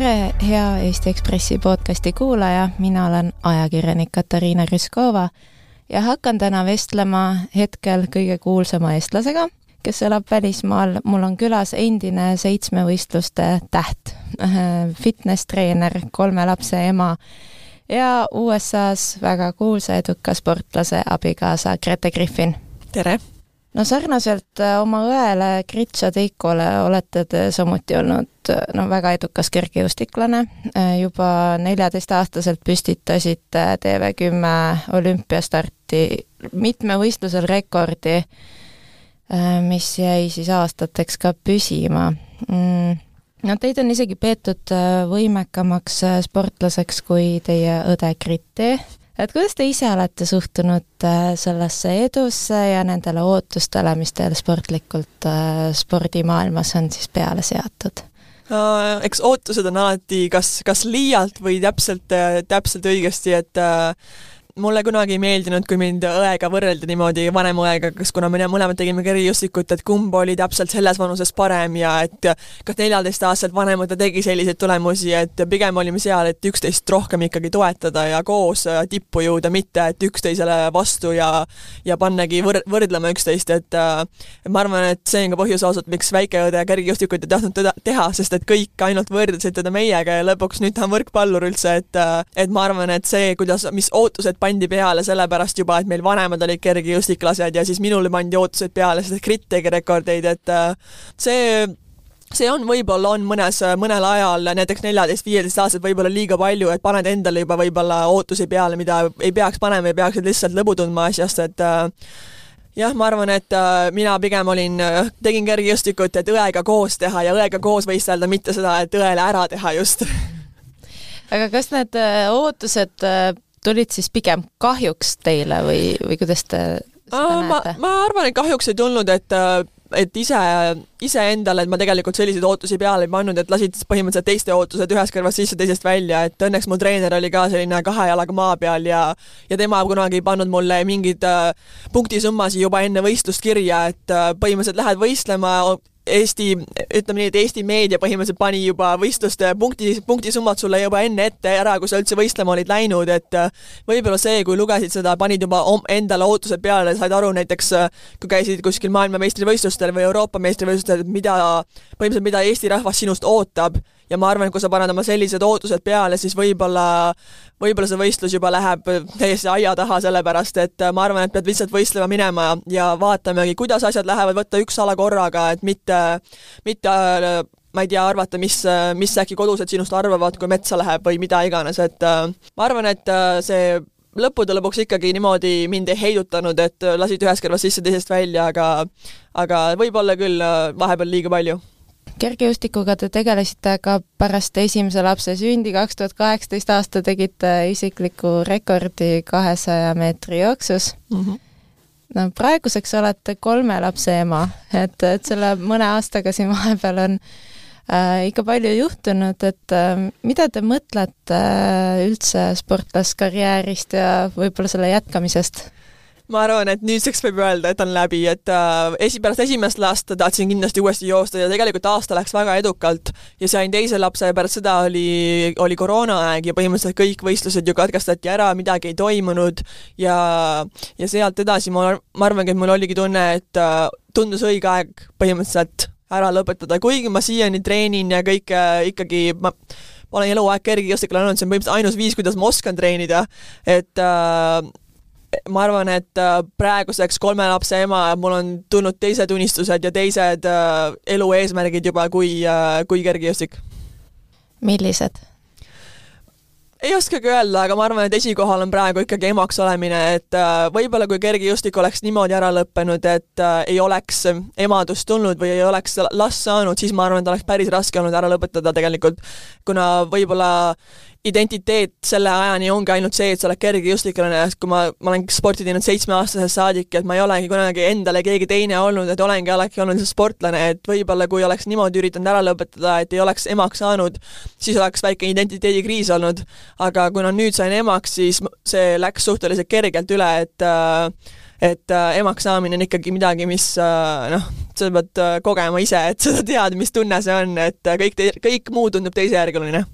tere, hea Eesti Ekspressi podcasti kuulaja, mina olen ajakirjanik Katariina Rüskova ja hakkan täna vestlema hetkel kõige kuulsama eestlasega, kes elab välismaal. mul on külas endine seitsmevõistluste täht, fitness-treener, kolme lapse ema ja USA-s väga kuulsa eduka sportlase abikaasa Grete Griffin. tere! No sarnaselt äh, oma õele Gritša Teikole olete te samuti olnud äh, no väga edukas kergejõustiklane. Äh, juba neljateistaastaselt püstitasite TV10 olümpiastarti mitme võistlusel rekordi, mis jäi siis aastateks ka püsima mm, no teid on isegi peetud võimekamaks sportlaseks kui teie õde Griti et kuidas te ise olete suhtunud äh, sellesse edusse ja nendele ootustele, mis teil sportlikult äh, spordimaailmas on siis peale seatud? eks ootused on alati kas, kas liialt või täpselt, äh, täpselt õigesti, et mulle kunagi ei meeldinud, kui mind õega võrreldi niimoodi, vanema õega, kas kuna me mõlemad tegime kergejõustikut, et kumb oli täpselt selles vanuses parem ja et kas neljateistaastaselt vanem õde tegi selliseid tulemusi, et pigem olime seal, et üksteist rohkem ikkagi toetada ja koos tippu jõuda, mitte et üksteisele vastu ja ja pannagi võr-, võrdlema üksteist, et ma arvan, et see on ka põhjus ausalt, miks väike õde kergejõustikut ei tahtnud teda teha, sest et kõik ainult võrdlesid teda meiega ja lõpuks nüüd ta on võrkpallur üldse, et et ma arvan, et see, kuidas, mis ootused pandi peale sellepärast juba, et meil vanemad olid kergejõustiklased ja siis minule pandi ootused peale, sest Grit tegi rekordeid, et äh, see see on, võib-olla on mõnes, mõnel ajal näiteks neljateist-viieteist aastat võib-olla liiga palju, et paned endale juba võib-olla ootusi peale, mida ei peaks panema ja peaksid lihtsalt lõbu tundma asjast, et äh, jah, ma arvan, et äh, mina pigem olin, tegin kergejõustikut, et õega koos teha ja õega koos võistelda, mitte seda, et õele ära teha just. Aga kas need ootused tulid siis pigem kahjuks teile või, või kuidas te seda ma, näete? ma arvan, et kahjuks ei tulnud, et et ise, iseendale, et ma tegelikult selliseid ootusi peale ei pannud, et lasid põhimõtteliselt teiste ootused ühest kõrvast sisse, teisest välja, et õnneks mu treener oli ka selline kahe jalaga maa peal ja ja tema kunagi ei pannud mulle mingeid äh, punktisummasid juba enne võistlust kirja, et äh, põhimõtteliselt lähed võistlema, Eesti, ütleme nii, et Eesti meedia põhimõtteliselt pani juba võistluste punkti, punktisummad sulle juba enne ette ära, kui sa üldse võistlema olid läinud, et äh, võib-olla see, kui lugesid seda, panid juba endale ootused peale, said aru näiteks, äh, kui käisid kuskil maailmameistrivõistlustel või Euroopa meistrivõistlustel, mida, põhimõtteliselt mida Eesti rahvas sinust ootab ja ma arvan, et kui sa paned oma sellised ootused peale, siis võib-olla, võib-olla see võistlus juba läheb täiesti aia taha, sellepärast et ma arvan, et pead lihtsalt võistlema minema ja vaatamegi, kuidas asjad lähevad, võtta üks ala korraga, et mitte, mitte ma ei tea, arvata, mis, mis äkki kodused sinust arvavad, kui metsa läheb või mida iganes, et ma arvan, et see lõppude lõpuks ikkagi niimoodi mind ei heidutanud, et lasid ühest kõrvast sisse, teisest välja, aga aga võib-olla küll vahepeal liiga palju kergejõustikuga te tegelesite ka pärast esimese lapse sündi, kaks tuhat kaheksateist aasta tegite isikliku rekordi kahesaja meetri jooksus mm. -hmm. no praeguseks olete kolme lapse ema, et, et selle mõne aastaga siin vahepeal on äh, ikka palju juhtunud, et äh, mida te mõtlete äh, üldse sportlaskarjäärist ja võib-olla selle jätkamisest? Ma arvan, et nüüdseks võib öelda, et on läbi, et äh, esi, pärast esimest last tahtsin kindlasti uuesti joosta ja tegelikult aasta läks väga edukalt ja sain teise lapse ja pärast seda oli, oli koroonaaeg ja põhimõtteliselt kõik võistlused ju katkestati ära, midagi ei toimunud ja, ja sealt edasi ma, ma arvangi, et mul oligi tunne, et äh, tundus õige aeg põhimõtteliselt ära lõpetada, kuigi ma siiani treenin ja kõike ikkagi ma ma olen eluaeg kergejõustiklane olnud, see on põhimõtteliselt ainus viis, kuidas ma oskan treenida, et äh, ma arvan, et äh, praeguseks kolme lapse ema, mul on tulnud teised unistused ja teised äh, elu eesmärgid juba kui, äh, kui kergejõustik. millised? ei oskagi öelda, aga ma arvan, et esikohal on praegu ikkagi emaks olemine, et võib-olla kui kergejõustik oleks niimoodi ära lõppenud, et ei oleks emadust tulnud või ei oleks last saanud, siis ma arvan, et oleks päris raske olnud ära lõpetada tegelikult, kuna võib-olla identiteet selle ajani ongi ainult see, et sa oled kergejõustiklane, kui ma, ma olen sporti teinud seitsmeaastasest saadik, et ma ei olegi kunagi endale keegi teine olnud, et olengi alati olnud sportlane, et võib-olla kui oleks niimoodi üritanud ära lõpetada, et ei oleks emaks saanud, siis oleks väike identiteedikriis olnud. aga kuna nüüd sain emaks, siis see läks suhteliselt kergelt üle, et äh, et äh, emaks saamine on ikkagi midagi, mis äh, noh, sa pead kogema ise, et seda tead, mis tunne see on, et kõik, kõik muu tundub teisejärguline.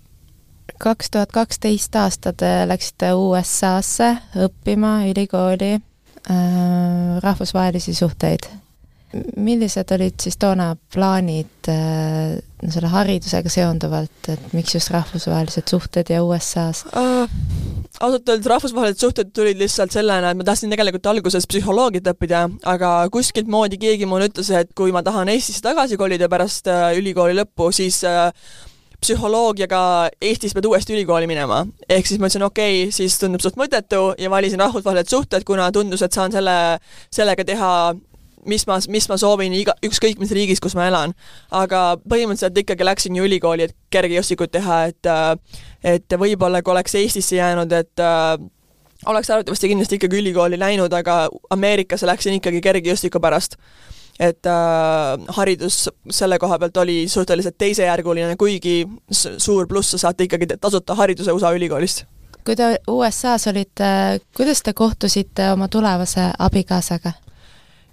Kaks tuhat kaksteist aasta te läksite USA-sse õppima ülikooli äh, rahvusvahelisi suhteid. millised olid siis toona plaanid äh, selle haridusega seonduvalt, et miks just rahvusvahelised suhted ja USA-s uh,? ausalt öeldes rahvusvahelised suhted tulid lihtsalt sellena, et ma tahtsin tegelikult alguses psühholoogiat õppida, aga kuskilt moodi keegi mulle ütles, et kui ma tahan Eestisse tagasi kolida pärast äh, ülikooli lõppu, siis äh, psühholoogiaga Eestis pead uuesti ülikooli minema. ehk siis ma ütlesin, okei okay,, siis tundub suht mõttetu ja valisin rahvusvahelised suhted, kuna tundus, et saan selle, sellega teha mis ma, mis ma soovin iga, ükskõik mis riigis, kus ma elan. aga põhimõtteliselt ikkagi läksin ju ülikooli, et kergejõustikut teha, et et võib-olla kui oleks Eestisse jäänud, et oleks arvatavasti kindlasti ikkagi ülikooli läinud, aga Ameerikasse läksin ikkagi kergejõustiku pärast. Et äh, haridus selle koha pealt oli suhteliselt teisejärguline, kuigi suur pluss, sa saate ikkagi tasuta hariduse USA ülikoolist kui te USA-s olite, kuidas te kohtusite oma tulevase abikaasaga?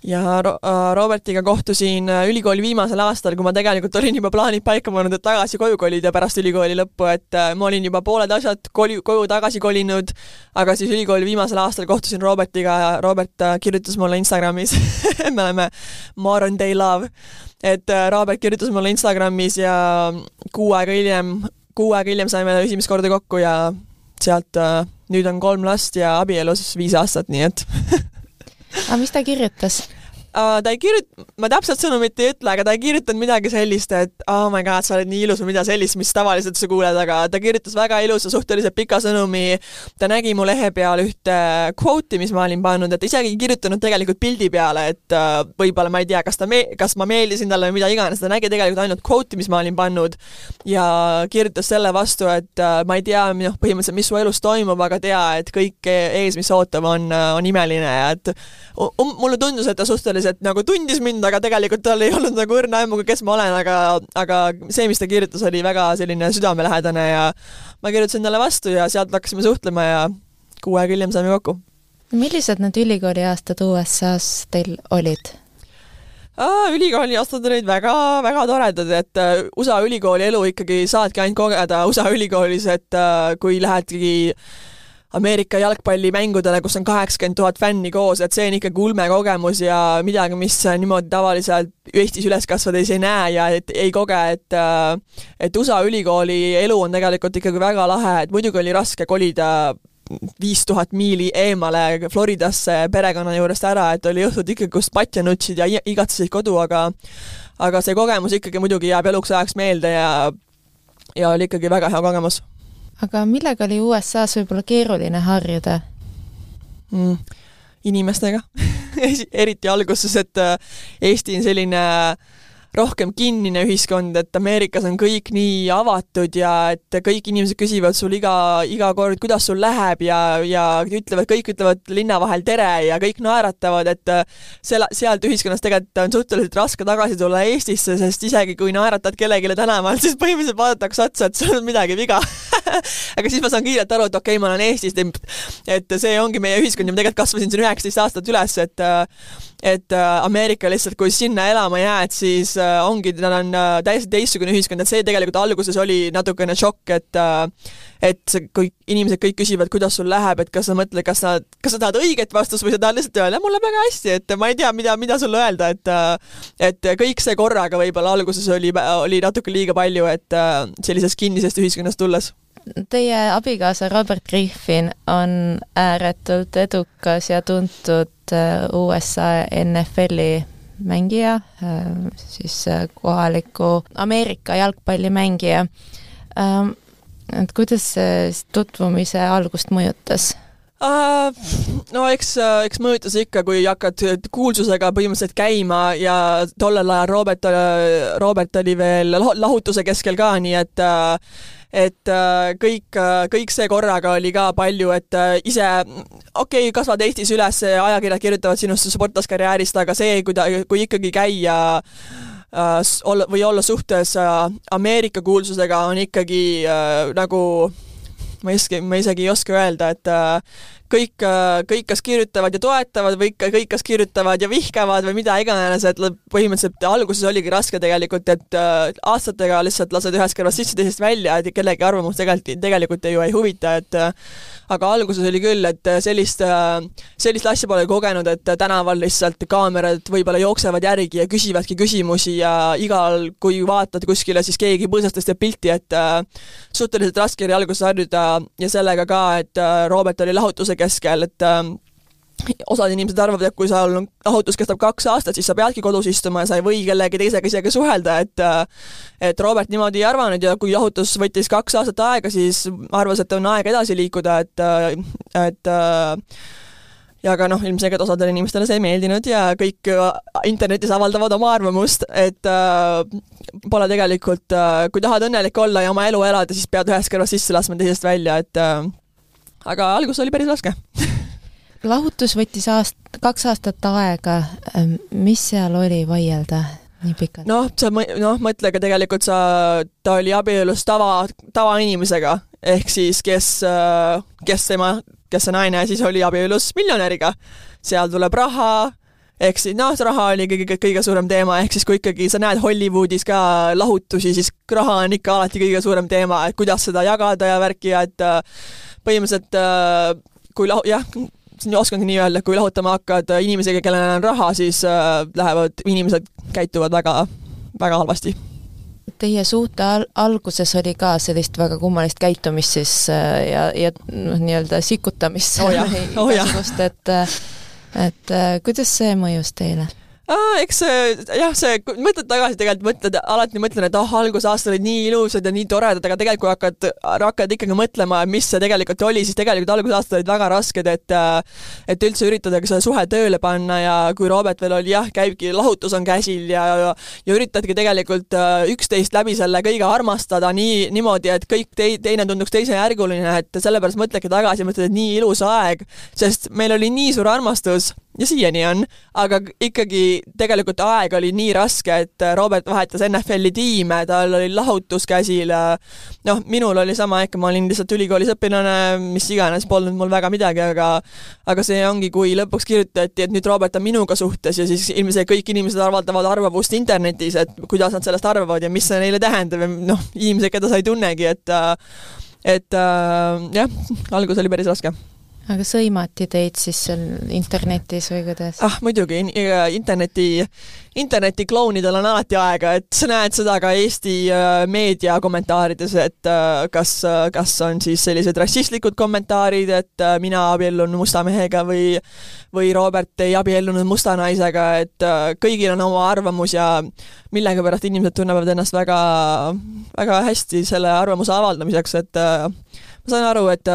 Ja äh, Robertiga kohtusin äh, ülikooli viimasel aastal, kui ma tegelikult olin juba plaanid paika pannud, et tagasi koju kolida pärast ülikooli lõppu, et äh, ma olin juba pooled asjad koli-, koju tagasi kolinud, aga siis ülikooli viimasel aastal kohtusin Robertiga ja Robert kirjutas mulle Instagramis me oleme modern day love, et Robert kirjutas mulle Instagramis ja kuu aega hiljem, kuu aega hiljem saime esimest korda kokku ja sealt nüüd on kolm last ja abielus viis aastat, nii et aga mis ta kirjutas? Ta ei kirjut-, ma täpselt sõnumit ei ütle, aga ta ei kirjutanud midagi sellist, et oh my god, sa oled nii ilus või midagi sellist, mis tavaliselt sa kuuled, aga ta kirjutas väga ilusa, suhteliselt pika sõnumi. ta nägi mu lehe peal ühte kvooti, mis ma olin pannud, et isegi ei kirjutanud tegelikult pildi peale, et uh, võib-olla ma ei tea, kas ta me-, kas ma meeldisin talle või mida iganes, ta nägi tegelikult ainult kvooti, mis ma olin pannud ja kirjutas selle vastu, et uh, ma ei tea, noh, põhimõtteliselt, mis su elus toimub, aga tea, et kõik ees, mis ootab, on, on imeline ja et um, mulle tundus, et ta suhteliselt suhteliselt nagu tundis mind, aga tegelikult tal ei olnud nagu õrna aimuga, kes ma olen, aga, aga see, mis ta kirjutas, oli väga selline südamelähedane ja ma kirjutasin talle vastu ja sealt hakkasime suhtlema ja kuu aega hiljem saime kokku. millised need ülikooliaastad USA-s teil olid? ülikooli aastad olid väga-väga toredad, et äh, USA ülikooli elu ikkagi saadki ainult kogeda USA ülikoolis, et äh, kui lähedki Ameerika jalgpallimängudele, kus on kaheksakümmend tuhat fänni koos, et see on ikkagi ulmekogemus ja midagi, mis niimoodi tavaliselt Eestis üles kasvades ei näe ja et ei koge, et et USA ülikooli elu on tegelikult ikkagi väga lahe, et muidugi oli raske kolida viis tuhat miili eemale Floridasse perekonna juurest ära, et oli õhtud ikkagi, kus patja nutsid ja igatsesid kodu, aga aga see kogemus ikkagi muidugi jääb eluks ajaks meelde ja ja oli ikkagi väga hea kogemus aga millega oli USA-s võib-olla keeruline harjuda mm,? inimestega eriti alguses, et äh, Eesti on selline äh, rohkem kinnine ühiskond, et Ameerikas on kõik nii avatud ja et kõik inimesed küsivad sul iga, iga kord, kuidas sul läheb ja, ja ütlevad, kõik ütlevad linna vahel tere ja kõik naeratavad, et seal, sealt ühiskonnast tegelikult on suhteliselt raske tagasi tulla Eestisse, sest isegi kui naeratad kellelegi tänaval, siis põhimõtteliselt vaadatakse otsa, et sul on midagi viga. Aga siis ma saan kiirelt aru, et okei okay,, ma olen Eestist, et see ongi meie ühiskond ja ma tegelikult kasvasin siin üheksateist aastat üles, et et Ameerika lihtsalt, kui sinna elama jääd, siis Äh, ongi, tal on äh, täiesti teistsugune ühiskond, et see tegelikult alguses oli natukene šokk, et äh, et kui inimesed kõik küsivad, kuidas sul läheb, et kas sa mõtled, kas sa, kas sa tahad õiget vastust või sa tahad lihtsalt öelda, mul läheb väga hästi, et ma ei tea, mida, mida sulle öelda, et et kõik see korraga võib-olla alguses oli, oli natuke liiga palju, et sellisest kinnisest ühiskonnast tulles. Teie abikaasa Robert Griffin on ääretult edukas ja tuntud USA NFL-i mängija, äh, siis äh, kohaliku Ameerika jalgpallimängija. Ähm, et kuidas see tutvumise algust mõjutas? Uh, no eks, eks mõjutas ikka, kui hakkad kuulsusega põhimõtteliselt käima ja tollel ajal Robert, Robert oli veel lahutuse keskel ka, nii et uh, et äh, kõik, äh, kõik see korraga oli ka palju, et äh, ise okei okay,, kasvad Eestis üles, ajakirjad kirjutavad sinust sportlaskarjäärist, aga see, kui ta, kui ikkagi käia olla või olla suhtes Ameerika kuulsusega, on ikkagi nagu ma isegi, ma isegi ei oska öelda, et kõik, kõik kas kirjutavad ja toetavad või ikka kõik kas kirjutavad ja vihkavad või mida iganes, et põhimõtteliselt alguses oligi raske tegelikult, et äh, aastatega lihtsalt lased ühest kõrvast sisse, teisest välja, et kellegi arvamus tegelikult, tegelikult ju ei huvita, et äh, aga alguses oli küll, et sellist, äh, sellist asja pole kogenud, et tänaval lihtsalt kaamerad võib-olla jooksevad järgi ja küsivadki küsimusi ja igal, kui vaatad kuskile, siis keegi põõsastas teeb pilti, et suhteliselt raske oli alguses harjuda ja sellega ka, et Robert oli lahutuse keskel, et äh, osad inimesed arvavad, et kui sul lahutus kestab kaks aastat, siis sa peadki kodus istuma ja sa ei või kellegi teisega isegi suhelda, et äh, et Robert niimoodi ei arvanud ja kui lahutus võttis kaks aastat aega, siis arvas, et on aeg edasi liikuda, et, äh, et ja ka noh, ilmselgelt osadele inimestele see ei meeldinud ja kõik internetis avaldavad oma arvamust, et äh, pole tegelikult äh,, kui tahad õnnelik olla ja oma elu elada, siis pead ühest kõrvast sisse laskma teisest välja, et äh, aga algus oli päris raske lahutus võttis aast-, kaks aastat aega, ähm, mis seal oli vaielda nii pikalt? noh, sa noh, mõtle ka tegelikult sa, ta oli abielus tava, tavainimesega, ehk siis kes, äh, kes tema, kes see naine siis oli abielus miljonäriga. seal tuleb raha, ehk siis noh, raha oli kõige, kõige suurem teema, ehk siis kui ikkagi sa näed Hollywoodis ka lahutusi, siis raha on ikka alati kõige suurem teema, et kuidas seda jagada ja värki ja et äh, põhimõtteliselt äh, kui lahu-, jah, oskangi nii öelda, kui lahutama hakkad inimesega, kellel on raha, siis äh, lähevad, inimesed käituvad väga, väga halvasti. Teie suhte al-, alguses oli ka sellist väga kummalist käitumist siis ja, ja noh, nii-öelda sikutamist oh oh igasugust, et et kuidas see mõjus teile? Aa, eks jah, see, kui mõtled tagasi, tegelikult mõtled, alati mõtlen, et ah oh,, algusaastad olid nii ilusad ja nii toredad, aga tegelikult kui hakkad, hakkad ikkagi mõtlema, mis see tegelikult oli, siis tegelikult algusaastad olid väga rasked, et et üldse üritada ka seda suhe tööle panna ja kui Robert veel oli jah, käibki, lahutus on käsil ja, ja, ja üritadki tegelikult äh, üksteist läbi selle kõige armastada nii, niimoodi, et kõik tei-, teine tunduks teisejärguline, et sellepärast mõtledki tagasi, mõtled, et nii ilus aeg, sest meil oli nii suur armastus ja siiani on, aga ikkagi tegelikult aeg oli nii raske, et Robert vahetas NFL-i tiime, tal oli lahutus käsil, noh, minul oli sama ikka, ma olin lihtsalt ülikoolis õpilane, mis iganes, polnud mul väga midagi, aga aga see ongi, kui lõpuks kirjutati, et nüüd Robert on minuga suhtes ja siis ilmselt kõik inimesed avaldavad arvamust internetis, et kuidas nad sellest arvavad ja mis see neile tähendab ja noh, inimesed, keda sa ei tunnegi, et et jah, algus oli päris raske aga sõimati teid siis seal internetis või kuidas? ah muidugi, interneti, internetiklounidel on alati aega, et sa näed seda ka Eesti äh, meedia kommentaarides, et äh, kas, äh, kas on siis sellised rassistlikud kommentaarid, et mina abiellun musta mehega või või Robert ei abiellunud musta naisega, et kõigil on oma arvamus ja millegipärast inimesed tunnevad ennast väga, väga hästi selle arvamuse avaldamiseks, et ma saan aru, et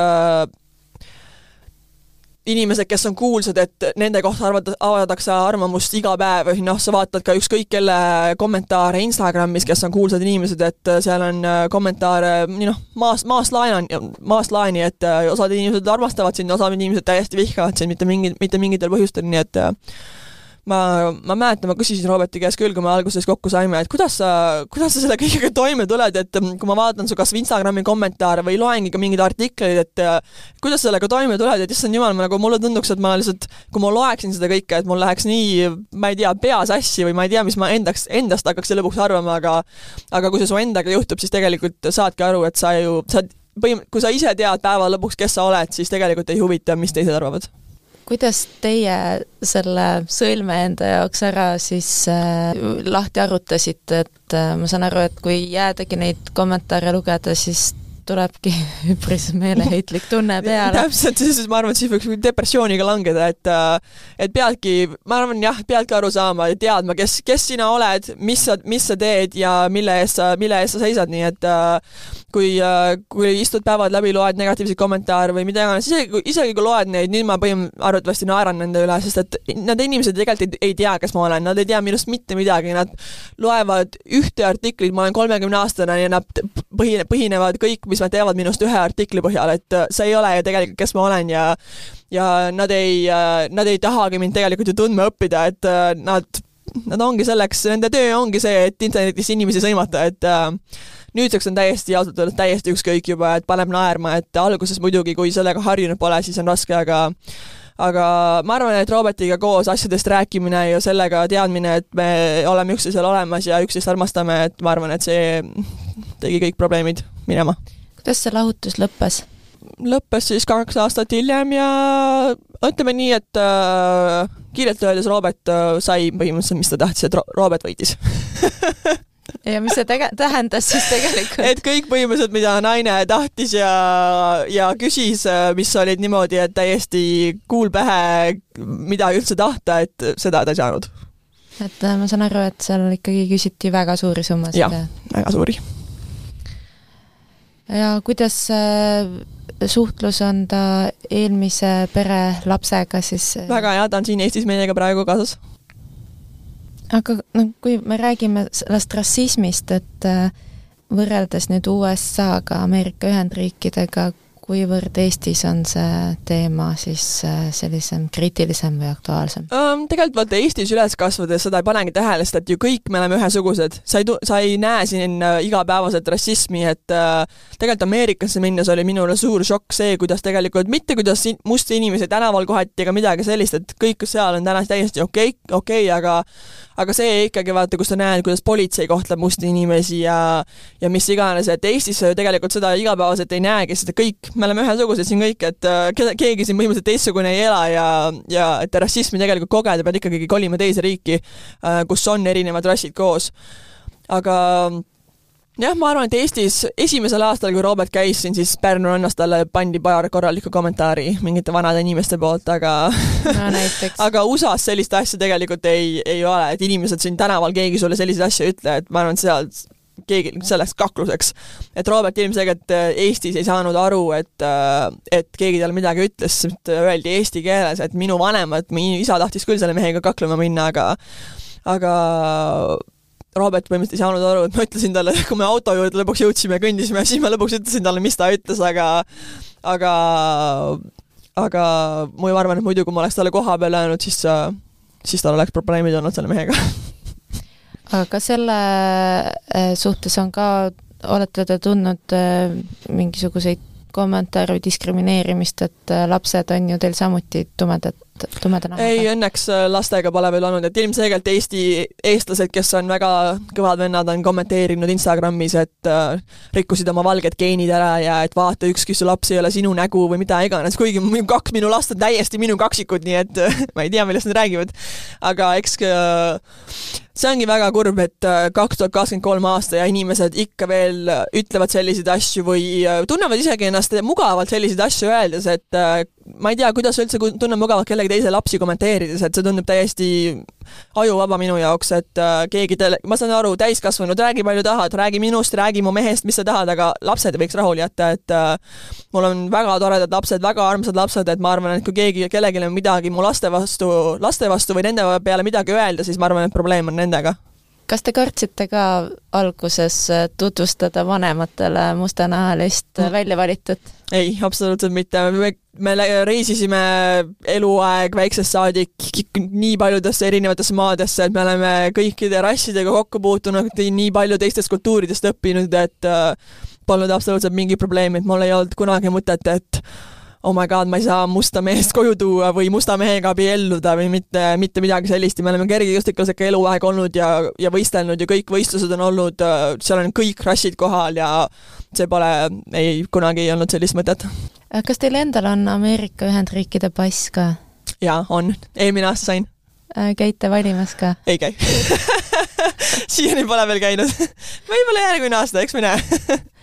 inimesed, kes on kuulsad, et nende kohta arvata, avaldatakse arvamust iga päev, noh, sa vaatad ka ükskõik kelle kommentaare Instagramis, kes on kuulsad inimesed, et seal on äh, kommentaare nii noh, maast, maast laenani, maast laeni, et äh, osad inimesed armastavad sind, osad inimesed täiesti vihkavad sind mitte mingi, mitte mingitel põhjustel, nii et äh, ma, ma mäletan, ma küsisin Roberti käest küll, kui me alguses kokku saime, et kuidas sa, kuidas sa selle kõigega toime tuled, et mm, kui ma vaatan su kas või Instagrami kommentaare või loengi ka mingeid artikleid, et kuidas sa sellega toime tuled, et issand jumal, nagu mulle tunduks, et ma lihtsalt, kui ma loeksin seda kõike, et mul läheks nii, ma ei tea, pea sassi või ma ei tea, mis ma endaks, endast hakkaks lõpuks arvama, aga aga kui see su endaga juhtub, siis tegelikult saadki aru, et sa ju, sa põhim-, kui sa ise tead päeva lõpuks, kes sa oled, siis tegelikult ei huvita, mis teised arvavad kuidas teie selle sõlme enda jaoks ära siis äh, lahti arutasite, et äh, ma saan aru, et kui jäädagi neid kommentaare lugeda, siis tulebki üpris meeleheitlik tunne peale. täpselt, siis ma arvan, et siis võiks depressiooni ka langeda, et äh, et peadki, ma arvan jah, peadki aru saama ja teadma, kes, kes sina oled, mis sa, mis sa teed ja mille eest sa, mille eest sa seisad, nii et äh, kui, äh, kui istud päevad läbi, loed negatiivseid kommentaare või mida iganes, isegi, isegi kui loed neid, nüüd ma põhim-, arvatavasti naeran nende üle, sest et need inimesed tegelikult ei, ei tea, kes ma olen, nad ei tea minust mitte midagi, nad loevad ühte artiklit, ma olen kolmekümne aastane ja nad põhine, põhinevad kõik, mis nad teavad minust ühe artikli põhjal, et äh, see ei ole ju tegelikult, kes ma olen ja ja nad ei, äh, nad ei tahagi mind tegelikult ju tundma õppida, et nad, nad ongi selleks, nende töö ongi see, et internetis inimesi sõimata, et nüüdseks on täiesti ausalt öeldes täiesti ükskõik juba, et paneb naerma, et alguses muidugi, kui sellega harjunud pole, siis on raske, aga aga ma arvan, et Robertiga koos asjadest rääkimine ja sellega teadmine, et me oleme üksteisel olemas ja üksteist armastame, et ma arvan, et see tegi kõik probleemid minema. Kuidas see lahutus lõppes? lõppes siis kaks aastat hiljem ja ütleme nii, et äh, kiirelt öeldes Robert äh, sai põhimõtteliselt, mis ta tahtis, et Ro Robert võitis ja mis see tege-, tähendas siis tegelikult? et kõik põhimõtteliselt, mida naine tahtis ja, ja küsis, mis olid niimoodi, et täiesti kuul pähe, mida üldse tahta, et seda ta ei saanud. et äh, ma saan aru, et seal ikkagi küsiti väga suuri summasid? jah, väga suuri. Ja kuidas äh, suhtlus on ta eelmise pere lapsega siis? väga hea, ta on siin Eestis meiega praegu kaasas aga noh, kui me räägime sellest rassismist, et äh, võrreldes nüüd USA-ga, Ameerika Ühendriikidega, kuivõrd Eestis on see teema siis äh, sellisem kriitilisem või aktuaalsem um,? Tegelikult vaata Eestis üles kasvades seda ei panegi tähele, sest et ju kõik me oleme ühesugused. sa ei, sa ei näe siin äh, igapäevaselt rassismi, et äh, tegelikult Ameerikasse minnes oli minule suur šokk see, kuidas tegelikult, mitte kuidas musti inimesi tänaval kohati ega midagi sellist, et kõik seal on täna täiesti okei okay,, okei okay,, aga aga see ikkagi vaata, kus sa näed, kuidas politsei kohtleb musti inimesi ja ja mis iganes, et Eestis sa ju tegelikult seda igapäevaselt ei näegi, sest kõik me oleme ühesugused siin kõik, et äh, keegi siin põhimõtteliselt teistsugune ei ela ja, ja et rassismi tegelikult kogeda, pead ikkagi kolima teise riiki, äh, kus on erinevad rassid koos. aga jah, ma arvan, et Eestis esimesel aastal, kui Robert käis siin, siis Pärnu rannas talle pandi paar korralikku kommentaari mingite vanade inimeste poolt, aga no, aga USA-s sellist asja tegelikult ei, ei ole, et inimesed siin tänaval, keegi sulle selliseid asju ei ütle, et ma arvan, et seal keegi selleks kakluseks. et Robert ilmselgelt äh, Eestis ei saanud aru, et, äh, et keegi talle midagi ütles, öeldi eesti keeles, et minu vanemad, minu isa tahtis küll selle mehega kaklema minna, aga aga Robert põhimõtteliselt ei saanud aru, et ma ütlesin talle, kui me auto juurde lõpuks jõudsime kõndisime, siis ma lõpuks ütlesin talle, mis ta ütles, aga aga aga ma arvan, et muidu, kui ma oleks talle koha peal jäänud, siis siis tal oleks probleemid olnud selle mehega. Aga selle äh, suhtes on ka, olete te tundnud äh, mingisuguseid kommentaare või diskrimineerimist, et äh, lapsed on ju teil samuti tumedad, tumeda nahaga? ei, õnneks lastega pole veel olnud, et ilmselgelt Eesti, eestlased, kes on väga kõvad vennad, on kommenteerinud Instagramis, et äh, rikkusid oma valged geenid ära ja et vaata, ükski su laps ei ole sinu nägu või mida iganes, kuigi kaks minu last on täiesti minu kaksikud, nii et ma ei tea, millest nad räägivad. aga eks äh, see ongi väga kurb, et äh, kaks tuhat kakskümmend kolm aasta ja inimesed ikka veel äh, ütlevad selliseid asju või äh, tunnevad isegi ennast mugavalt selliseid asju öeldes, et ma ei tea, kuidas üldse tunnen mugavalt kellegi teise lapsi kommenteerides, et see tundub täiesti ajuvaba minu jaoks, et keegi tele-, ma saan aru, täiskasvanud, räägi palju tahad, räägi minust, räägi mu mehest, mis sa tahad, aga lapsed võiks rahule jätta, et mul on väga toredad lapsed, väga armsad lapsed, et ma arvan, et kui keegi, kellelgi on midagi mu laste vastu, laste vastu või nende peale midagi öelda, siis ma arvan, et probleem on nendega kas te kartsite ka alguses tutvustada vanematele mustanahalist mm. välja valitut? ei, absoluutselt mitte, me, me reisisime eluaeg väiksest saadik nii paljudesse erinevatesse maadesse, et me oleme kõikide rassidega kokku puutunud, nii palju teistest kultuuridest õppinud, et äh, polnud absoluutselt mingi probleemi, et mul ei olnud kunagi mõtet, et oh my god, ma ei saa musta meest koju tuua või musta mehega abielluda või mitte, mitte midagi sellist ja me oleme kergejõustiklasega eluaeg olnud ja, ja võistelnud ja kõik võistlused on olnud, seal on kõik rassid kohal ja see pole, ei, kunagi ei olnud sellist mõtet. kas teil endal on Ameerika Ühendriikide pass ka? jaa, on. eelmine aasta sain. Äh, käite valimas ka? ei käi siiani pole veel käinud võib-olla järgmine aasta, eks me näe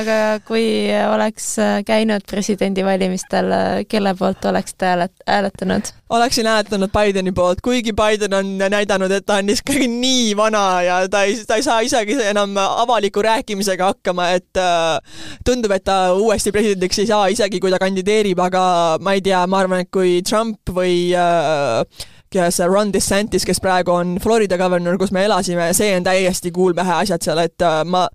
aga kui oleks käinud presidendivalimistel, kelle poolt oleksite häälet-, hääletanud? oleksin hääletanud Bideni poolt, kuigi Biden on näidanud, et ta on ikkagi nii vana ja ta ei, ta ei saa isegi enam avaliku rääkimisega hakkama, et äh, tundub, et ta uuesti presidendiks ei saa, isegi kui ta kandideerib, aga ma ei tea, ma arvan, et kui Trump või äh, kes Ron DeSantis, kes praegu on Florida governor, kus me elasime, see on täiesti kuulpähe asjad seal, et äh, ma,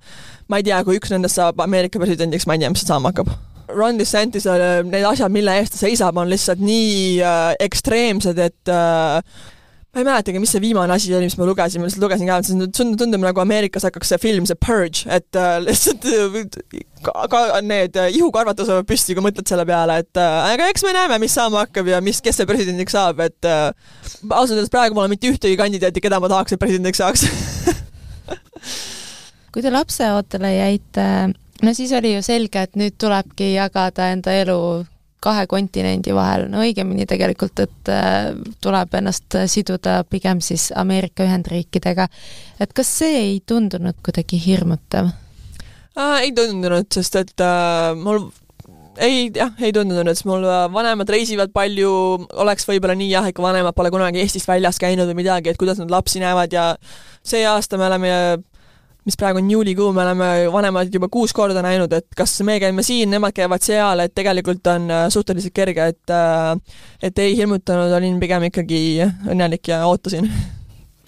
ma ei tea, kui üks nendest saab Ameerika presidendiks, ma ei tea, mis saama hakkab. Ron DeSantis, need asjad, mille eest ta seisab, on lihtsalt nii äh, ekstreemsed, et äh, ma ei mäletagi, mis see viimane asi oli, mis ma lugesin, ma lihtsalt lugesin ka, et see tundub, nagu Ameerikas hakkaks see film, see Purge, et äh, lihtsalt ka, ka need äh, ihukarvad tõusevad püsti, kui mõtled selle peale, et äh, aga eks me näeme, mis saama hakkab ja mis, kes see presidendiks saab, et äh, ausalt öeldes praegu pole mitte ühtegi kandidaati, keda ma tahaks, et presidendiks saaks kui te lapseootele jäite, no siis oli ju selge, et nüüd tulebki jagada enda elu kahe kontinendi vahel, no õigemini tegelikult, et äh, tuleb ennast siduda pigem siis Ameerika Ühendriikidega. et kas see ei tundunud kuidagi hirmutav ei tundunud, sest et äh, mul ei, jah, ei tundunud, sest mul äh, vanemad reisivad palju, oleks võib-olla nii jah, ikka vanemad pole kunagi Eestist väljas käinud või midagi, et kuidas nad lapsi näevad ja see aasta me oleme mis praegu on juulikuu, me oleme vanemad juba kuus korda näinud, et kas me käime siin, nemad käivad seal, et tegelikult on äh, suhteliselt kerge, et äh, et ei hirmutanud, olin pigem ikkagi õnnelik ja ootasin.